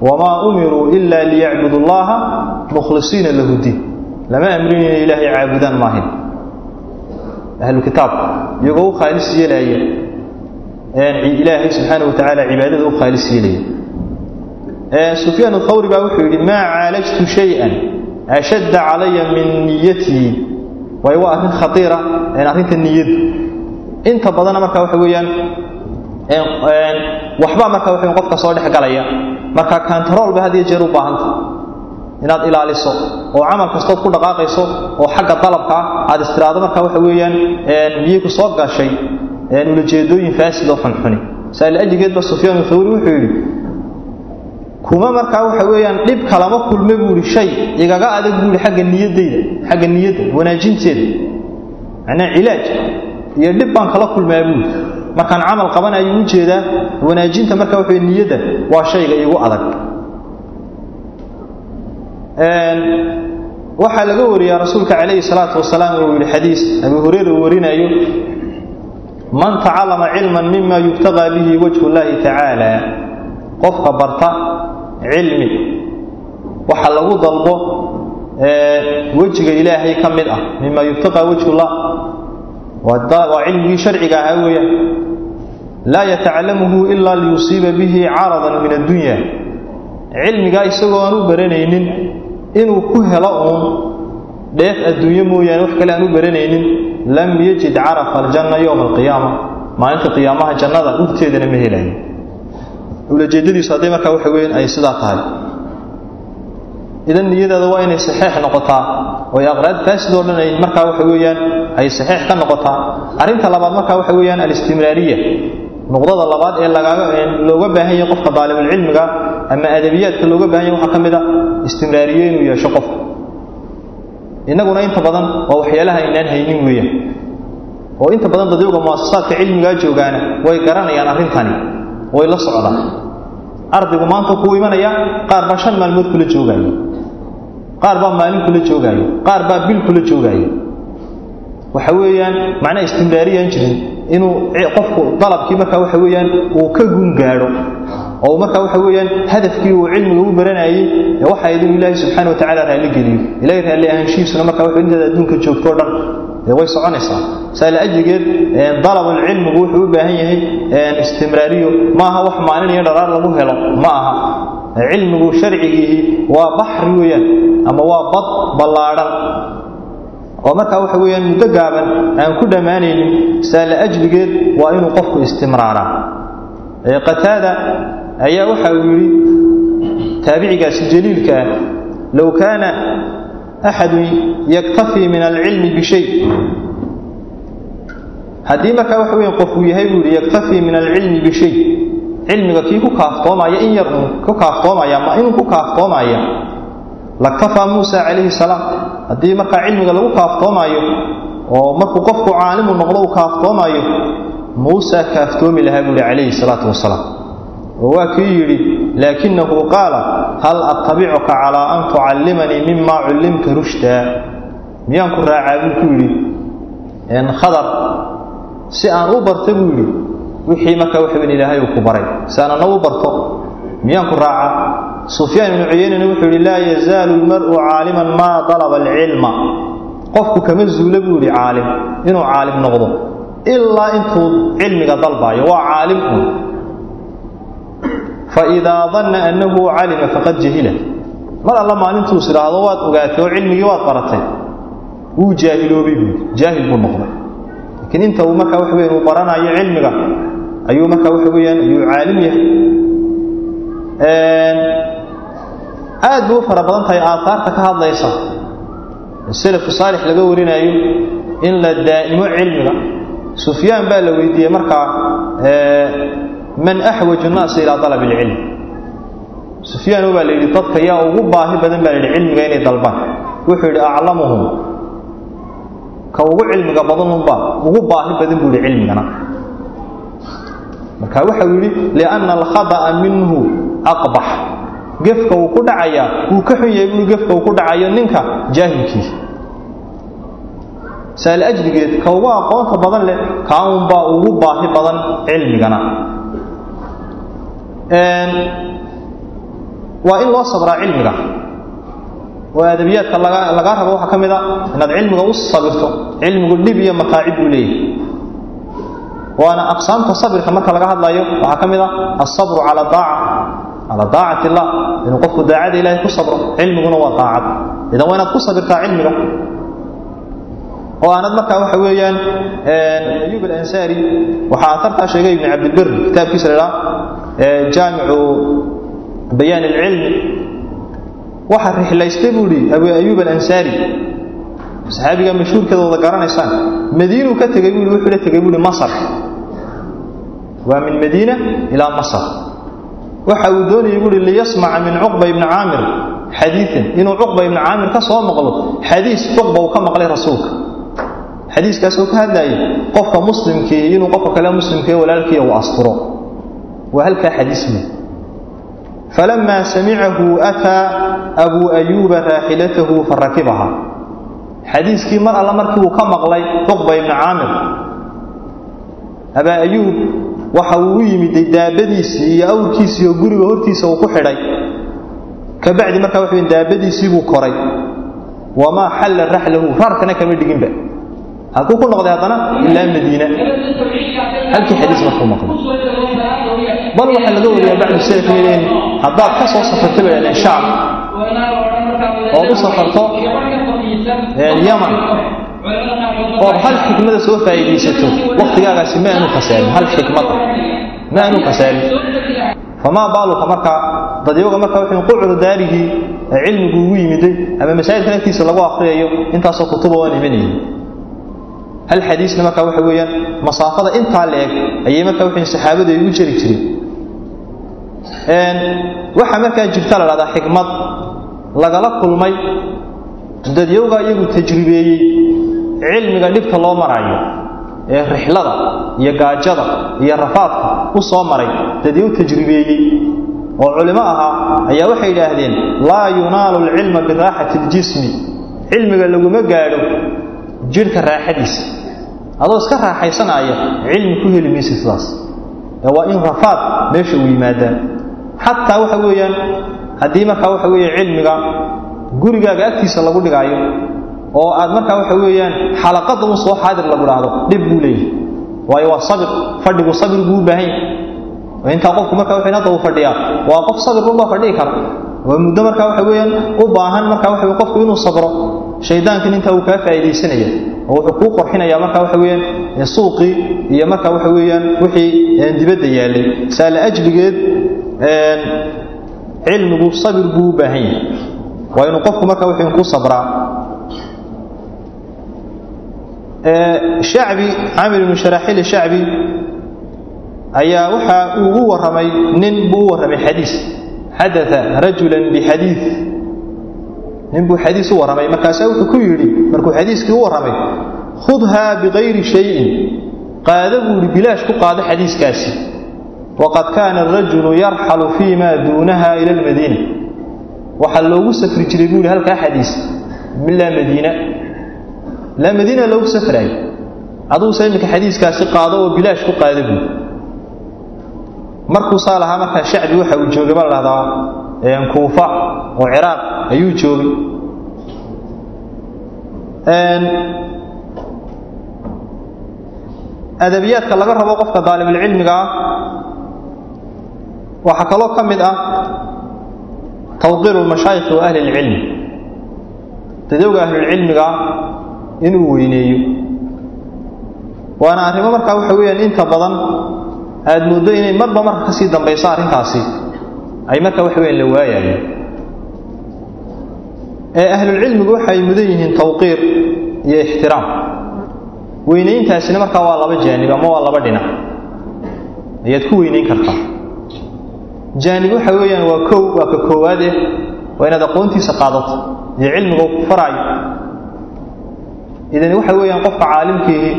wamaa umiruu ila liyacbudu allaha mukhlisiina lahu diin. Lama amrin inay ilaahay caabudaan maahin. Ahlu kitaabka iyagoo u khaalis yeelaya ilaahay subxaana wa tacaala cibaadada u khaalis yeelaya. Sufyaan athawri baa wuxuu yidhi maa caalajtu shay-an ashadda calaya min niyatii waayo waa arrin khatiira arrinta niyadu inta badana marka waxa weeyaan waxbaa marka waxa qofka soo dhex galaya marka kantarool ba had jeer u baahanta. Inaad ilaaliso oo camal kastood ku dhaqaaqayso oo xagga dalabka aad istiraado marka waxa weeyaan miyay ku soo gashay ulajeedooyin faasid oo xunxuni saal ajigeedba sufyaan thawri wuxuu yidhi kuma markaa waxa weeyaan dhib kalama kulme buu shay igaga adag buu yidhi xagga niyadayda xagga niyadda wanaajinteeda. Macnaa cilaaj iyo dhib baan kala kulmaa buu yidhi markaan camal qabanayo u jeedaa wanaajinta marka waxa wey niyadda waa shayga igu adag. Waxaa laga wariyaa rasuulka calayhi salaatu wasalaam uu yidhi xadiis abu hureyra uu warinayo man tacallama cilman mima yubtagaa bihi wajhu llahi tacaala qofka barta cilmi waxa lagu dalbo wejiga ilaahay ka mid ah mima yubtaqaa wejhullah waa cilmigii sharciga ahaa weeyaan laa yatacalamuhu ilaa liyusiiba bihi caradan min addunya. Cilmigaa isagoo aan u baranaynin inuu ku helo uun dheef adduunyo mooyaane wax kale aan u baranaynin lam yajid carafa aljanna yowma alqiyaama. Maalinta qiyaamaha jannada urteedana ma helayo ulajeedadiisu hadday markaa waxa weyan ay sidaa tahay. Idan niyadaada waa inay saxeex noqotaa. Oo aqraad faasid oo dhan ay markaa waxa weeyaan ay saxeex ka noqotaa. Arrinta labaad markaa waxa weeyaan alistimraariya nuqdada labaad ee lagaaga looga baahan yahay qofka daalibulcilmiga ama adabiyaadka looga baahan yahay waxaa ka mid a istimraariye inuu yeesho qofka innaguna inta badan waa waxyaalaha aynaan haynin weeyaan oo inta badan dadyowga muasasaadka cilmigaa joogaana way garanayaan arrintani way la socdaan ardaygu maanta kuu imanaya qaar baa shan maalmood kula joogaayo qaar baa maalin kula joogaayo qaar baa bil kula joogaayo waxa weeyaan macnaa istimraariyaan jirin inuu qofku dalabkii markaa waxa weeyaan uu ka gun gaadho oo markaa waxa weeyaan hadafkii uu cilmiga u baranayay ee waxa idin ilaahay subxaana watacaala raalli geliyo ilaahay raalli ahaanshihiisuna markaa wuxuu intaad adduunka joogto o dhan way soconaysaa. Saa la ajrigeed dalabul cilmigu wuxuu u baahan yahay istimraariyo. Ma aha wax maalin iyo dharaar lagu helo ma aha. Cilmigu sharcigiihi waa baxri weeyaan ama waa bad ballaadhan oo markaa waxa weeyaan muddo gaaban aan ku dhammaanaynin saa la ajrigeed waa inuu qofku istimraaraa. Qataada ayaa waxa uu yidhi taabicigaasi jaliilka ah low kaana axadun yaktafii min alcilmi bishay haddii markaa waxa weyan qofuu yahay buu yidhi yaktafii min alcilmi bishay cilmiga kii ku kaaftoomaya in yar ku kaaftoomaya ma inuu ku kaaftoomaya? Laktafaa muusa calayhi salaam. Haddii markaa cilmiga lagu kaaftoomaayo oo markuu qofku caalimu noqdo uu kaaftoomaayo muusa kaaftoomi lahaa buuhi calayhi salaatu wasalaam oo waa kii yidhi laakinahu qaala hal attabicuka calaa an tucallimanii mima cullimta rushdaa miyaan ku raacaa buu ku yidhi khadar si aan u barto buu yidhi wixii markaa waxa weyn ilaahay uu ku baray si aan ana u barto. Miyaan ku raacaa? Sufyaan ibnu cuyeynana wuxuu yidhi laa yazaalu lmar'u caaliman maa dalaba alcilma. Qofku kama zuulo buu yidhi caalim inuu caalim noqdo ilaa intuu cilmiga dalbaayo waa caalim un faidaa danna annahu calima faqad jahila mar alla maalintuus idhaahdo waad ogaatay oo cilmigii waad baratay wuu jaahiloobay buui jaahil buu noqday laakiin inta uu markaa waxa weyan uu baranayo cilmiga ayuu markaa waxa weeyaan ayuu caalim yahay aad bay u fara badan tahay aaaarta ka hadlaysa selafku saalix laga warinaayo in la daa'imo cilmiga sufyaan baa la weydiiyey markaa man axwaju nnaasi ilaa dalab ilcilm sufyaano baa la yidhi dadka yaa ugu baahi badan baa la yidhi cilmiga inay dalbaan. Wuxuu yidhi aclamuhum. Ka ugu cilmiga badanunbaa ugu baahi badan buu yidhi cilmigana. Marka waxau yidhi lianna alkhada'a minhu aqbax. Gefka uu ku dhacayaa wuu ka xun yahay buui gefka uu ku dhacayo ninka jaahilkiisa. Saal ajrigeed ka ugu aqoonta badan leh kaaunbaa ugu baahi badan cilmigana waa in loo sabraa cilmiga. Oo adabiyaadka lagaa rabo waxaa ka mid a inaad cilmiga u sabirto. Cilmigu dhib iyo mataacib buu leeyahay. Waana aqsaamta sabirka marka laga hadlayo waxaa ka mid a alsabru cala daaca. Cala daacati illah inuu qofku daacada ilahay ku sabro cilmiguna waa daacad. Idan waa inaad ku sabirtaa cilmiga. Oo aanad markaa waxa weeyaan ayub alansaari waxaa atartaa sheegay ibn cabdilbir kitaabkiisa la idhaha jaamicu bayaan alcilmi waxa rixlaystay buu ihi abu ayub alansaari saxaabiga mashhuurkeeda wada garanaysaan madiinuu ka tegey buu wuxuu la tegey buu ihi masar. Waa min madiina ilaa masar. Waxa uu doonayay buu ihi liyasmaca min cuqba ibni caamir xadiian inuu cuqba ibni caamir ka soo maqlo xadiis cuqba uu ka maqlay rasuulka. Xadiiskaas oo ka hadlaayay qofka muslimkii inuu qofka kale muslimkee walaalkiiya uu asturo waa halkaa xadiis wey falamaa samicahu ataa abuu ayuuba raaxilatahu farakibaha xadiiskii mar alla markii uu ka maqlay cuqba ibni caamir abaa ayuub waxa uu u yimiday daabadiisii iyo awrkiisii oo guriga hortiisa uu ku xidhay. Kabacdi markaa waxa daabadiisii buu koray. Wamaa xalla raxlahu? Rarkana kama dhiginba halkuu ku noqday haddana ilaa madiina. Halkii xadiis markuu bal waxaa laga wariyaa bacdu salaf haddaad ka soo safarto bay dhahdeen shacab ood u safarto? Yaman. Ood hal xikmada soo faa'iidaysato. Waktigaagaasi ma aanu kasaarin hal xikmada. Ma aanu kasaarin famaa baaluka markaa dadyoga markaa wuxuu qucru daarigii cilmigu ugu yimiday ama masaajidka naftiisa lagu akriyayo intaasoo kutuba waan imanayay. Hal xadiisna markaa waxa weeyaan masaafada intaa la eg ayay markaa wuxuu saxaabadu ugu jari jireen waxaa markaa jirta la dhahdaa xikmad lagala kulmay dadyowga iyagu tajribeeyey cilmiga dhibta loo marayo ee rixlada iyo gaajada iyo rafaadka u soo maray dadyow tajribeeyey. Oo culimo ahaa ayaa waxay idhaahdeen laa yunaalu alcilma biraaxati aljismi. Cilmiga laguma gaadho jidhka raaxadiisa. Adoo iska raaxaysanaya cilmi ku heli maysa sidaas waa in rafaad meesha uu yimaadaa xataa waxa weeyaan haddii markaa waxa weeye cilmiga gurigaaga agtiisa lagu dhigaayo oo aad markaa waxa weeyaan xalaqada un soo xaadir lagu dhaahdo dhib buu leeyahay. Waayo waa sabir fadhigu sabir buu u baahan yahay. Intaa qofku markaa wuxuu hadda uu fadhiyaa waa qof sabir unbaa fadhihi kara waa muddo markaa waxa weeyaan u baahan markaa waxa qofku inuu sabro shaydaankan intaa uu kaa faa'iidaysanaya oo wuxuu kuu qorxinayaa markaa waxa weeyaan suuqii iyo markaa waxa weeyaan wixii dibadda yaallay saala ajligeed cilmigu sabir buu u baahan yahay. Waa inuu qofku markaa wuxuu ku sabraa. Shacbi camir ibnu sharaxiil shacbi ayaa waxa uu u warramay nin buu u warramay xadiis. Xadaa rajulan bixadiid nin buu xadiis u warramay markaasaa wuxuu ku yidhi markuu xadiiskii u warramay khudhaa bikayri shayin. Qaado buu yidhi bilaash ku qaado xadiiskaasi. Waqad kaana arajulu yarxalu fii ma duunaha ila almadiina. Waxaa loogu safri jiray buu yidhi halkaa xadiis milaa madiina. Laa madiina loogu safraayay aduuse iminka xadiiskaasi qaado oo bilaash ku qaada buu markuu saa lahaa markaa shacbi waxa uu joogay baa la dhahdaa kuufa oo ciraaq ayuu joogay. Adabiyaadka laga rabo qofka daalibulcilmiga ah waxaa kaloo ka mid ah tawqiiru lmashaayikhi wa ahli lcilmi dadowga ahlulcilmiga inuu weyneeyo. Waana arrimo markaa waxa weeyaan inta badan aad mooddo inay marba marka ka sii dambayso arrintaasi ay markaa waxa weyaan la waayayo. Ee ahlulcilmigu waxay mudan yihiin tawqiir iyo ixtiraam. Weynayntaasina markaa waa laba jaanib ama waa laba dhinac. Ayaad ku weynayn kartaa. Jaanib waxa weeyaan waa kow waa ka koowaad eh. Waa inaad aqoontiisa qaadato iyo cilmiga ku faraayo idan waxa weeyaan qofka caalimkiihi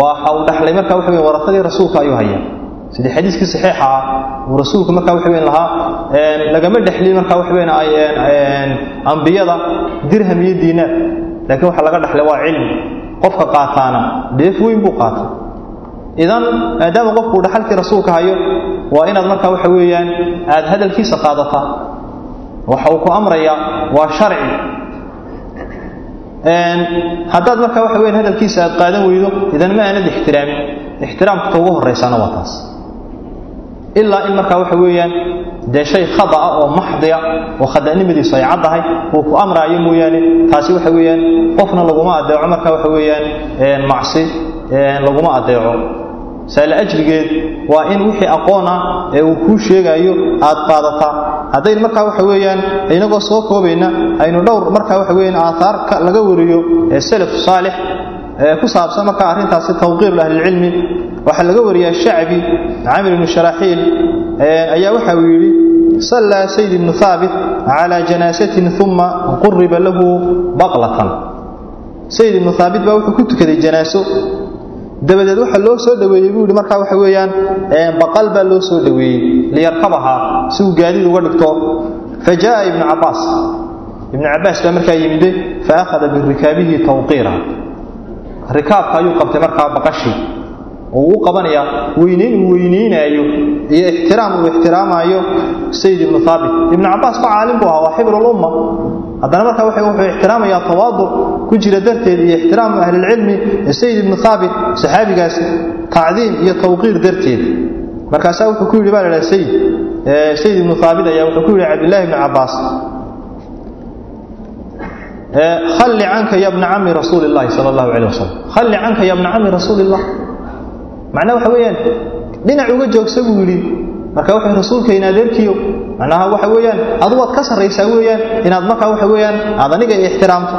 waxa uu dhaxlay markaa waxa weyan warafadii rasuulka ayuu hayaa sidii xadiiskii saxiixa ah uu rasuulku markaa waxa weyan lahaa lagama dhexlin markaa waxa weyan ambiyada dirham iyo diinaar laakiin waxa laga dhaxlay waa cilmi. Qofka qaataana dheef weyn buu qaatay. Idan maadaama qofku uu dhaxalkii rasuulka hayo waa inaad markaa waxa weeyaan aad hadalkiisa qaadataa waxa uu ku amrayaa waa sharci. Haddaad markaa waxa weyan hadalkiisa aad qaadan weydo idan ma aanad ixtiraamin ixtiraamka ugu horraysaana waa taas ilaa in markaa waxa weeyaan dee shay khada ah oo maxdiya oo khada'nimadiisu ay caddahay uu ku amraayo mooyaane. Taasi waxa weeyaan qofna laguma adeeco markaa waxa weeyaan macsi laguma adeeco. Saale ajrigeed waa in wixii aqoon ah ee uu kuu sheegaayo aad qaadataa haddaynu markaa waxa weeyaan inagoo soo koobayna aynu dhowr markaa waxa weeyaan aathaar laga wariyo ee salaf saalix ku saabsan markaa arrintaasi tawqiir ahlilcilmi waxaa laga wariyaa shacbi camir ibnu sharaxiil ayaa waxa uu yidhi sallaa sayd ibnu haabit calaa janaasatin uma quriba lahu baqlatan sayd ibnu haabit baa wuxuu ku tukaday janaaso. Dabadeed waxa loo soo dhaweeyey buu yidhi markaa waxa weeyaan baqal baa loo soo dhaweeyey liyarkabahaa si uu gaadiid uga dhigto. Fa ibnu cabbaas. Ibnu cabbaas baa markaa yimide fa akhada birikaabihi tawqiira. Rikaabka ayuu qabtay markaa baqashii oo uu qabanayaa weynayn uu weynaynaayo iyo ixtiraam uu ixtiraamaayo sayid ibnu haabit ibnu cabbaas ba caalim buu ahaa waa xibrulumma haddana markaa wuxuu ixtiraamayaa tawaaduc ku jira darteed iyo ixtiraamu ahlilcilmi sayid ibnu haabit saxaabigaas tacdiim iyo tawqiir darteed. Markaasaa wuxuu ku yidhi baa la sayid sayid ibnu haabit ayaa wuxuu ku yidhi cabdillahi ibni cabbaas. Halli canka ya bna cami rasuuli illahi sala allahu calayh wasalam halli canka ya bna cami rasuuli illah macnaha waxa weeyaan dhinac uga joogsa buu yidhi. Marka wuxuu rasuulkayna adeerkiyo macnaha waxa weeyaan adu waad ka sarraysaa weeyaan inaad markaa waxa weeyaan aad aniga ixtiraamto.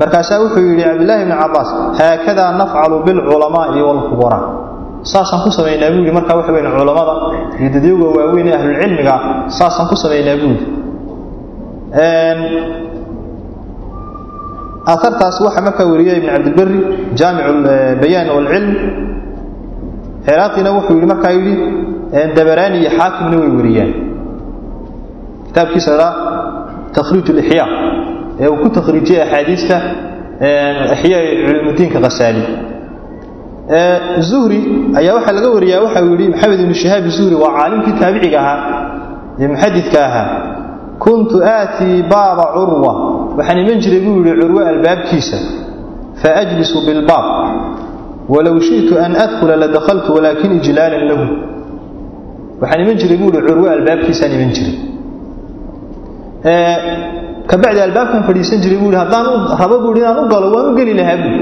Markaasaa wuxuu yidhi cabdillahi ibni cabbaas haakadaa nafcalu bilculamaa'i waalkubaraa saasaan ku samaynaa buu yidhi markaa waxa weyan culammada iyo dadyowga waaweyn ee ahlulcilmiga saasaan ku samaynaa buu yidhi. Aartaas waxaa markaa wariyay ibn cabdilbari jaamic bayaan wlcilm ciraaqina wuxuu yidhi markaa yidhi dabaraani iyo xaakimna way wariyaan kitaabkiisa la takhriij lixya ee uu ku takhriijiyey axaadiista ixyaa culumudiinka khasaali zuhri ayaa waxaa laga wariyaa waxa uu yidhi maxamed ibnu shahaab zuhri waa caalimkii taabiciga ahaa ee muxadidka ahaa. Kuntu aatii baaba curwa waxaan iman jiray buu yidhi curwe albaabkiisa. Faajlisu bilbaab walow shi'tu an adkhula ladakhaltu walaakin ijlaalan lahu. Waxaan iman jiray buu yidhi curwe albaabkiisaan iman jiray. Kabacdi albaabkan fadhiisan jiray buu yidhi haddaan rabo buu yidhi inaan u galo waan u geli lahaa buu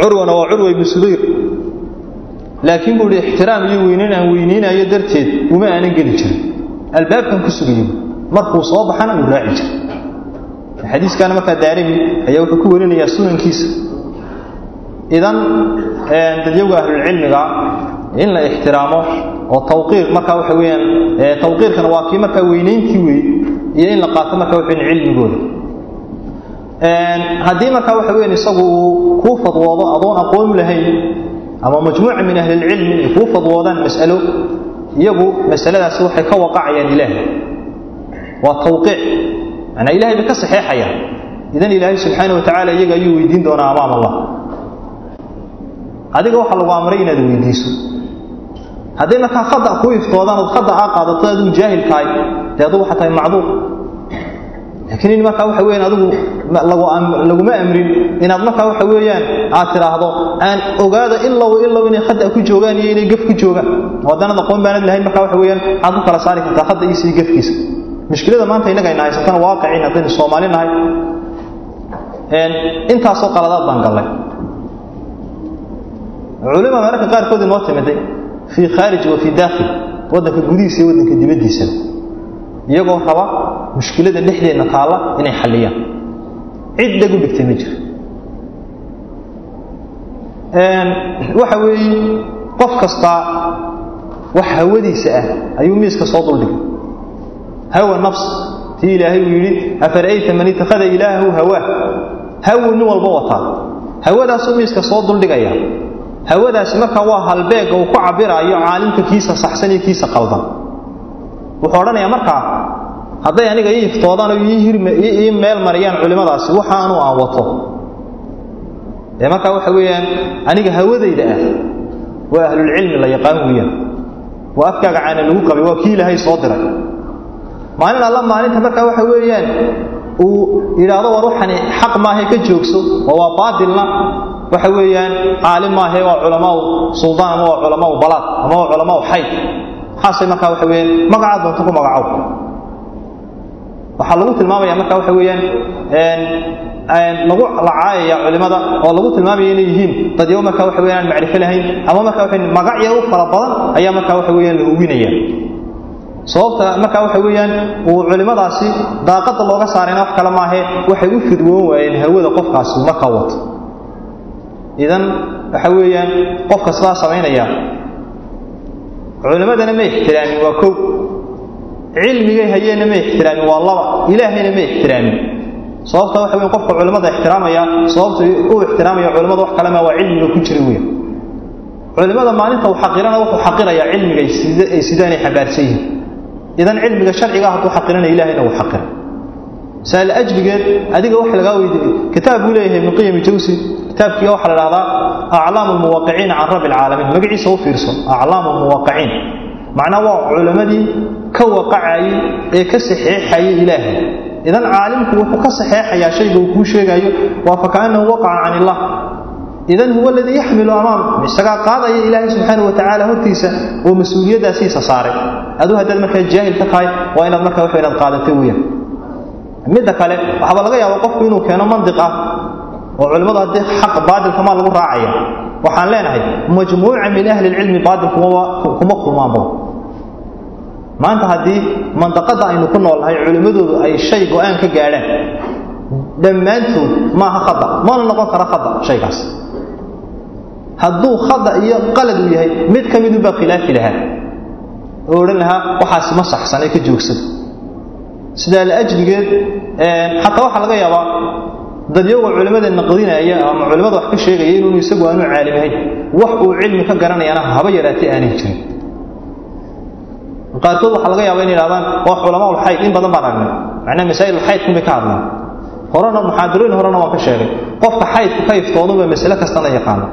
curwana waa curwa ibnu subayr laakiin buu yidhi ixtiraam iyo weynayn aan weynaynayo darteed uma aanan geli jirin. Albaabkan ku sugayay markuu soo baxana uu raaci jiray. Xadiiskana markaa daarimi ayaa wuxuu ku warinayaa sunankiisa idan dadyowga ahlulcilmiga in la ixtiraamo oo tawqiir markaa waxa weeyaan tawqiirkana waa kii markaa weynayntii wey iyo in la qaato markaa waxa weyan cilmigooda. Haddii markaa waxa weyan isagu uu kuu fadwoodo adoon aqoon lahayn ama majmuuca min ahlilcilmi ay kuu fadwoodaan mas'alo iyagu masaladaasi waxay ka waqacayaan ilaahay. Waa tawqiic. Manaa ilahay bay ka saxeexayaan idan ilaahay subxaana wa tacala iyaga ayuu weydiin doonaa amaam allah adiga waxaa lagu amray inaad weydiiso. Hadday markaa khada ku iftoodaan ood khada aa qaadato adigu jaahil tahay dee waxaa tahay macduur. Laakiin in markaa waxa weyaan adigu laguma amrin inaad markaa waxa weeyaan aad tidhaahdo aan ogaada ilow ilow inay khada ku joogaan iyo inay gef ku joogaan. Oo aqoon baanad lahayn markaa waxa weeyaan waxaad ku kala saari kartaa khada iyo sii gefkiisa. Mushkilada maanta innaga ayna haysatana waaqicin haddaynu soomaali nahay. Intaasoo qaladaad baan gallay culima mararka qaarkood inoo timiday fii khaarij wa fii daakhil waddanka gudihiisa iyo waddanka dibaddiisana iyagoo raba mushkilada dhexdeenna taalla inay xalliyaan. Cid dhagu dhigtay ma jiro. Waxa weeye qof kastaa wax hawadiisa ah ayuu miiska soo duldhigay hawa nafs tii ilaahay uu yidhi afara'ayta man itakhada ilaahahu hawaa hawu nin walba wataa. Hawadaasuu miiska soo duldhigaya hawadaasi markaa waa halbeega uu ku cabiraayo caalimka kiisa saxsan iyo kiisa qaldan. Wuxuu odhanayaa markaa hadday aniga ii iftoodaan oo ii meel mariyaan culimmadaasi waxaanu aan wato. Ee markaa waxa weeyaan aniga hawadayda ah waa ahlulcilmi la yaqaan weeyaan. Waa afkaaga caana lagu qabay waa kii ilaahay soo diray. Maalin alla maalinta markaa waxa weeyaan uu yidhaahdo war waxani xaq maahay ka joogso oo waa baatilna waxa weeyaan caalim maahe waa culamaau suldaan ama waa culamaau balaad ama waa culamaau xayd. Maxaasay markaa waxa weeyaan magacaad doonto ku magacow. Waxaa lagu tilmaamaya markaa waxa weeyaan lagu lacaayaya culimada oo lagu tilmaamaya inay yihiin. Dadyo markaa waxa weeyaan aan macrifo lahayn ama markaa waxa magacya u fara badan ayaa markaa waxa weeyaan la hubinaya. Sababta markaa waxa weeyaan uu culimadaasi daaqada looga saarayna wax kale maahe waxay u fidwoon waayeen hawada qofkaasi markaa wato idan waxa weeyaan qofka sidaa samaynaya culimadana ma ixtiraamin waa kow. Cilmigay hayeenna ma ixtiraamin waa laba. Ilaahayna ma ixtiraamin. Sababta waxa weyan qofka culimmada ixtiraamaya sababta u ixtiraamaya culimmada wax kalema waa cilmiga ku jira weyn culimmada maalinta uu xaqirana wuxuu xaqirayaa cilmiga ay sidaanay xambaarsan yihiin. Idan cilmiga sharciga hadduu xaqirana ilahayna uu xaqira. Saal ajligeed adiga wax lagaa weydiiyey kitaab buu leeyahay ibnu qayim jawsi kitaabkii waxaa la dhahdaa aclaamu lmuwaqiciina can rabbi alcaalamiin magaciisa u fiirso aclaamu lmuwaqiciin macnaa waa culammadii ka waqacayay ee ka saxeexayay ilaahay. Idan caalimku wuxuu ka saxeexayaa shayga uu kuu sheegayo waa fakaanahu waqaca can illah idan huwa aladii yaxmilu amaam isagaa qaadaya ilaahay subxaana watacaala hortiisa oo mas'uuliyaddaasiisa saaray. Aduu haddaad markaa jaahil ka tahay waa inaad markaa wax inaad qaadato weeyaan midda kale waxaaba laga yaaba qofku inuu keeno mandiq ah oo culimmadu haddii xaq baadilka maa lagu raacaya waxaan leenahay majmuuca min ahli lcilmi baadil kuma kulmaanba maanta haddii mandaqada aynu ku noolnahay culimmadoodu ay shay go'aan ka gaadhaan dhammaantood maaha khada mana noqon kara khada shaygaas. Hadduu khada iyo qalad uu yahay mid ka midunbaa khilaafi lahaa. Oo odhan lahaa waxaasi ma saxsanay ka joogsada sidaa la ajligeed xataa waxaa laga yaabaa dadyagoo culimmada naqdinaya ama culimmada wax ka sheegaya inuunu isagu aanu caalimahayn wax uu cilmi ka garanayana haba yaraatee aanay jirin. Qaarkood waxaa laga yaaba inay idhahdaan waa culamaul xayd in badan baan aragnay macnaha masaa'il xaydkun bay ka hadlaan. Horena muxaadarooyin horena waan ka sheegay. Qofka xaydku ka iftooduba masale kastana yaqaano.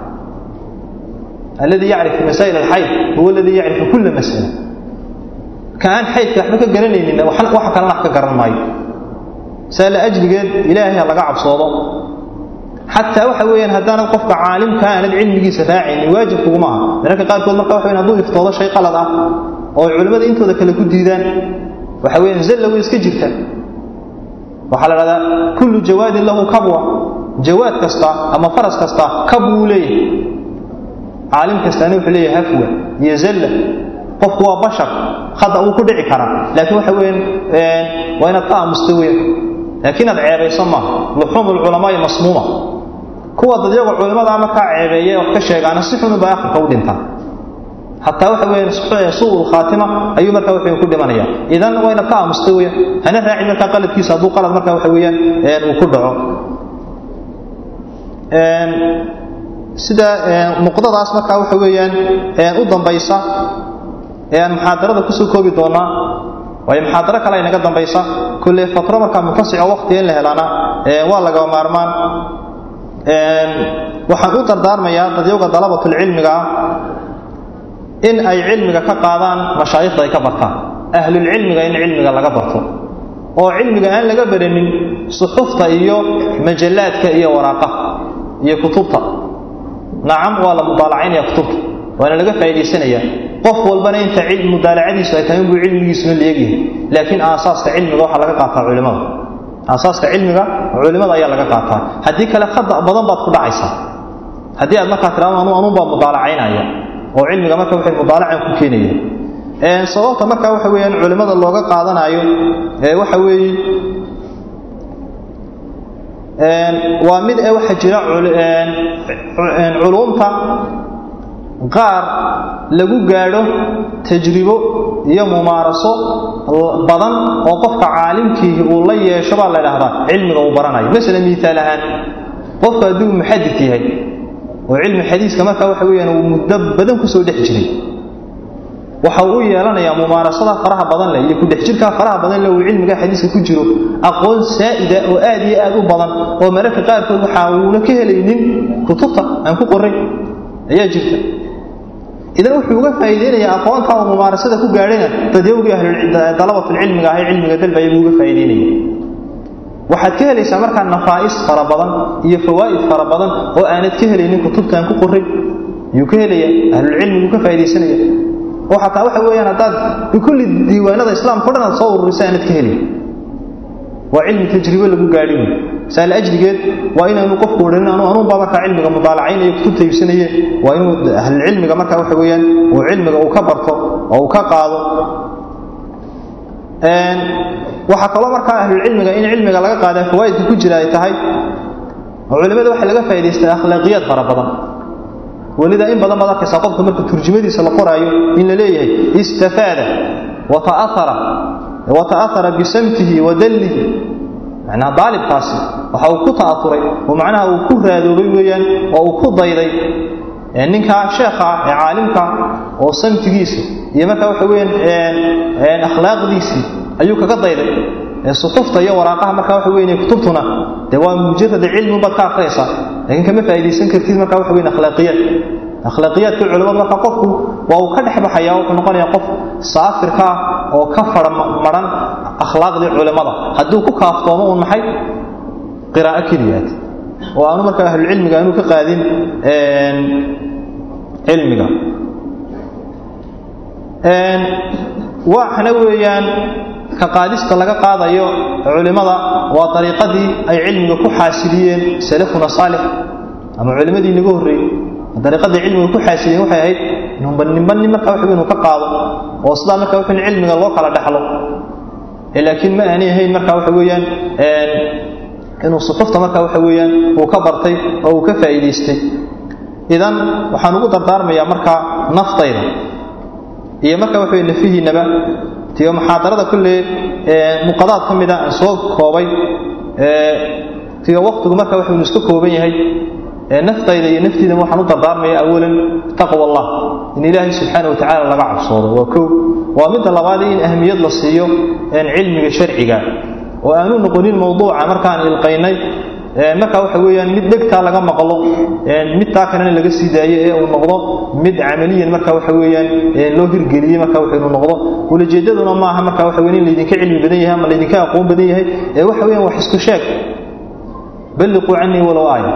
Alladii yacrifu masaa'il alxayd huwa aladii yacrifu kulla mas'ala. Ka aan xaydka waxba ka garanaynin waxa kalena wax ka garan maayo saa la ajligeed ilaahay ha laga cabsoodo. Xataa waxa weeyaan haddaanad qofka caalimka aanad cilmigiisa raacaynin waajib kuguma aha mararka qaarkood marka waxa weyan hadduu iftoodo shay qalad ah oo culimmada intooda kale ku diidaan waxa weeyaan zalla way iska jirta. Waxaa la dhahdaa kullu jawaadin lahu kabwa. Jawaad kasta ama faras kasta kab wuu leeyahay. Caalim kastaana wuxuu leeyahay hafwa iyo zalla qofku waa bashar khada wuu ku dhici karaa. Laakiin waxa weeyaan waa inaad ka aamusto weeyaan laakiin aad ceebayso maaha luxuum lculamaai masmuuma. Kuwa dadyago culimmada markaa ceebeeye wax ka sheegaana si xunu bay akhirka u dhintaan. Xataa waxa weeyaan suu khaatima ayuu markaa wuxuu ku dhimanaya idan waa inaad ka aamusto weeyaan. Hana raaci markaa qaladkiisa hadduu qalad markaa waxa weeyaan uu ku dhaco. Sida nuqdadaas markaa waxa weeyaan u dambaysa aan ku soo koobi doonaa waayo muxaadaro kale ay naga dambaysa kulle fatro markaa muntasico waqti in la helaana waa lagaba maarmaan. Waxaan u dardaarmayaa dadyowga dalabatulcilmiga ah in ay cilmiga ka qaadaan mashaayikhda ay ka bartaan. Ahlulcilmiga in cilmiga laga barto. Oo cilmiga aan laga baranin suxufta iyo majallaadka iyo waraaqaha iyo kutubta. Nacam waa la mudaalacaynaya kutubta. Waana laga faa'iidaysanaya qof walbana inta mudaalacadiisu ay tahay inbuu cilmigiisuna leegyahay laakiin aasaaska cilmiga waxaa laga qaataa culimada aasaaska cilmiga culimada ayaa laga qaataa. Haddii kale khada badan baad ku dhacaysaa. Haddii aad markaa tiraado anu anuun baa mudaalacaynaya oo cilmiga marka waxay mudaalacan ku keenaya sababta marka waxa weeyaan culimada looga qaadanaayo waxa weeye waa mid ee waxaa jira culuumta qaar lagu gaadho tajribo iyo mumaaraso badan oo qofka caalimkiihi uu la yeesho baa la idhahdaa cilmiga uu baranayo. Masalan miiaal ahaan qofku hadduu muxadid yahay oo cilmi xadiiska markaa waxa weeyaan uu muddo badan ku soo dhex jiray waxa uu u yeelanayaa mumaarasada faraha badan leh iyo kudhex jirkaa faraha badan leh uu cilmiga xadiiska ku jiro aqoon saa'ida oo aad iyo aad u badan oo mararka qaarkood waxa uuna ka helaynin kutubta aan ku qoray ayaa jirta idan wuxuu uga faa'iideynayaa aqoonta oo mumaarasada ku gaadhayna dadyowgii dalabatulcilmiga ahay cilmiga dalbaya buu uga faa'iideynaya. Waxaad ka helaysaa markaa nafaa'is fara badan iyo fawaa'id fara badan oo aanad ka helaynin kutubtaan ku qoray ayuu ka helaya ahlulcilmigu ka faa'iidaysanaya oo xataa waxa weeyaan haddaad bikulli diiwaanada islaamka o dhan aad soo ururisa aanad ka helin waa cilmi tajribe lagu gaadhi wey saal ajligeed waa inaanu qofku odhanin anu anuunbaa markaa cilmiga mudaalacaynaya kutubta iibsanaye waa inuu ahlulcilmiga markaa waxa weeyaan uu cilmiga uu ka barto oo uu ka qaado. Waxaa kaloo markaa ahlulcilmiga in cilmiga laga qaadaa fawaa'idka ku jira ay tahay culimada waxaa laga faa'idaystaa akhlaaqiyaad fara badan. Welida in badan baad arkaysaa qofka marka turjumadiisa la qoraayo in la leeyahay istafaada wata'aara bisamtihi wa dallihi macnaha daalibkaasi waxa uu ku ta'aturay oo macnaha uu ku raadoobay weeyaan oo uu ku dayday ninka sheekha ee caalimka oo samtigiisa iyo marka waxa weeyaan akhlaaqdiisii ayuu kaga dayday suxufta iyo waraaqaha marka waxa weyn kutubtuna dee waa mujarada cilmi baad ka akhriyaysaa laakiin kama faa'iidaysan kartid marka waxa weyn akhlaaqiyaad akhlaaqiyaadka culimada marka qofku waa uu ka dhex baxayaa wuxuu noqonayaa qof saafirka ah oo ka fara maran akhlaaqdii culimada hadduu ku kaaftoomo uun maxay? Qiraa'o keliyaad. Oo aanu marka ahlulcilmiga aanu ka qaadin cilmiga. Waxna weeyaan ka qaadista laga qaadayo culimada waa dariiqadii ay cilmiga ku xaasiliyeen salafuna saalix. Ama culimadii naga horreeyey dariiqadii cilmiga ku xaasiliyeen waxay ahayd ninba ninba nin wuxuu inuu ka qaado oo sidaa marka wuxuu cilmiga loo kala dhaxlo. Laakiin ma aanay ahayn marka waxa weeyaan inuu suxufta marka waxa weeyaan uu ka bartay oo uu ka faa'iidaystay. Idan waxaan ugu dardaarmayaa marka naftayda iyo marka waxa weeye nafihiinaba tiyo muxaadarada kulle muqadaad ka mida aan soo koobay tiyo waqtigu marka waxa uu iska kooban yahay naftayda iyo naftiida waxaan u dardaarmaya awalan taqwa allah in ilaahay subxaanahu wa tacaala laga cabsoodo. Waa kow waa midda labaad in ahmiyad la siiyo cilmiga sharciga. Oo aanu noqonin mawduuca markaan ilqaynay marka waxa weeyaan mid dhegtaa laga maqlo midtaa kalena laga sii daayo ee uu noqdo mid camaliyan marka waxa weeyaan loo hirgeliyey marka inuu noqdo. Ulajeedaduna maaha marka weeyaan in laydinka cilmi badan yahay ama laydinka aqoon badan yahay. Ee waxa weeyaan wax isku sheeg. Balliquu canii walow aaya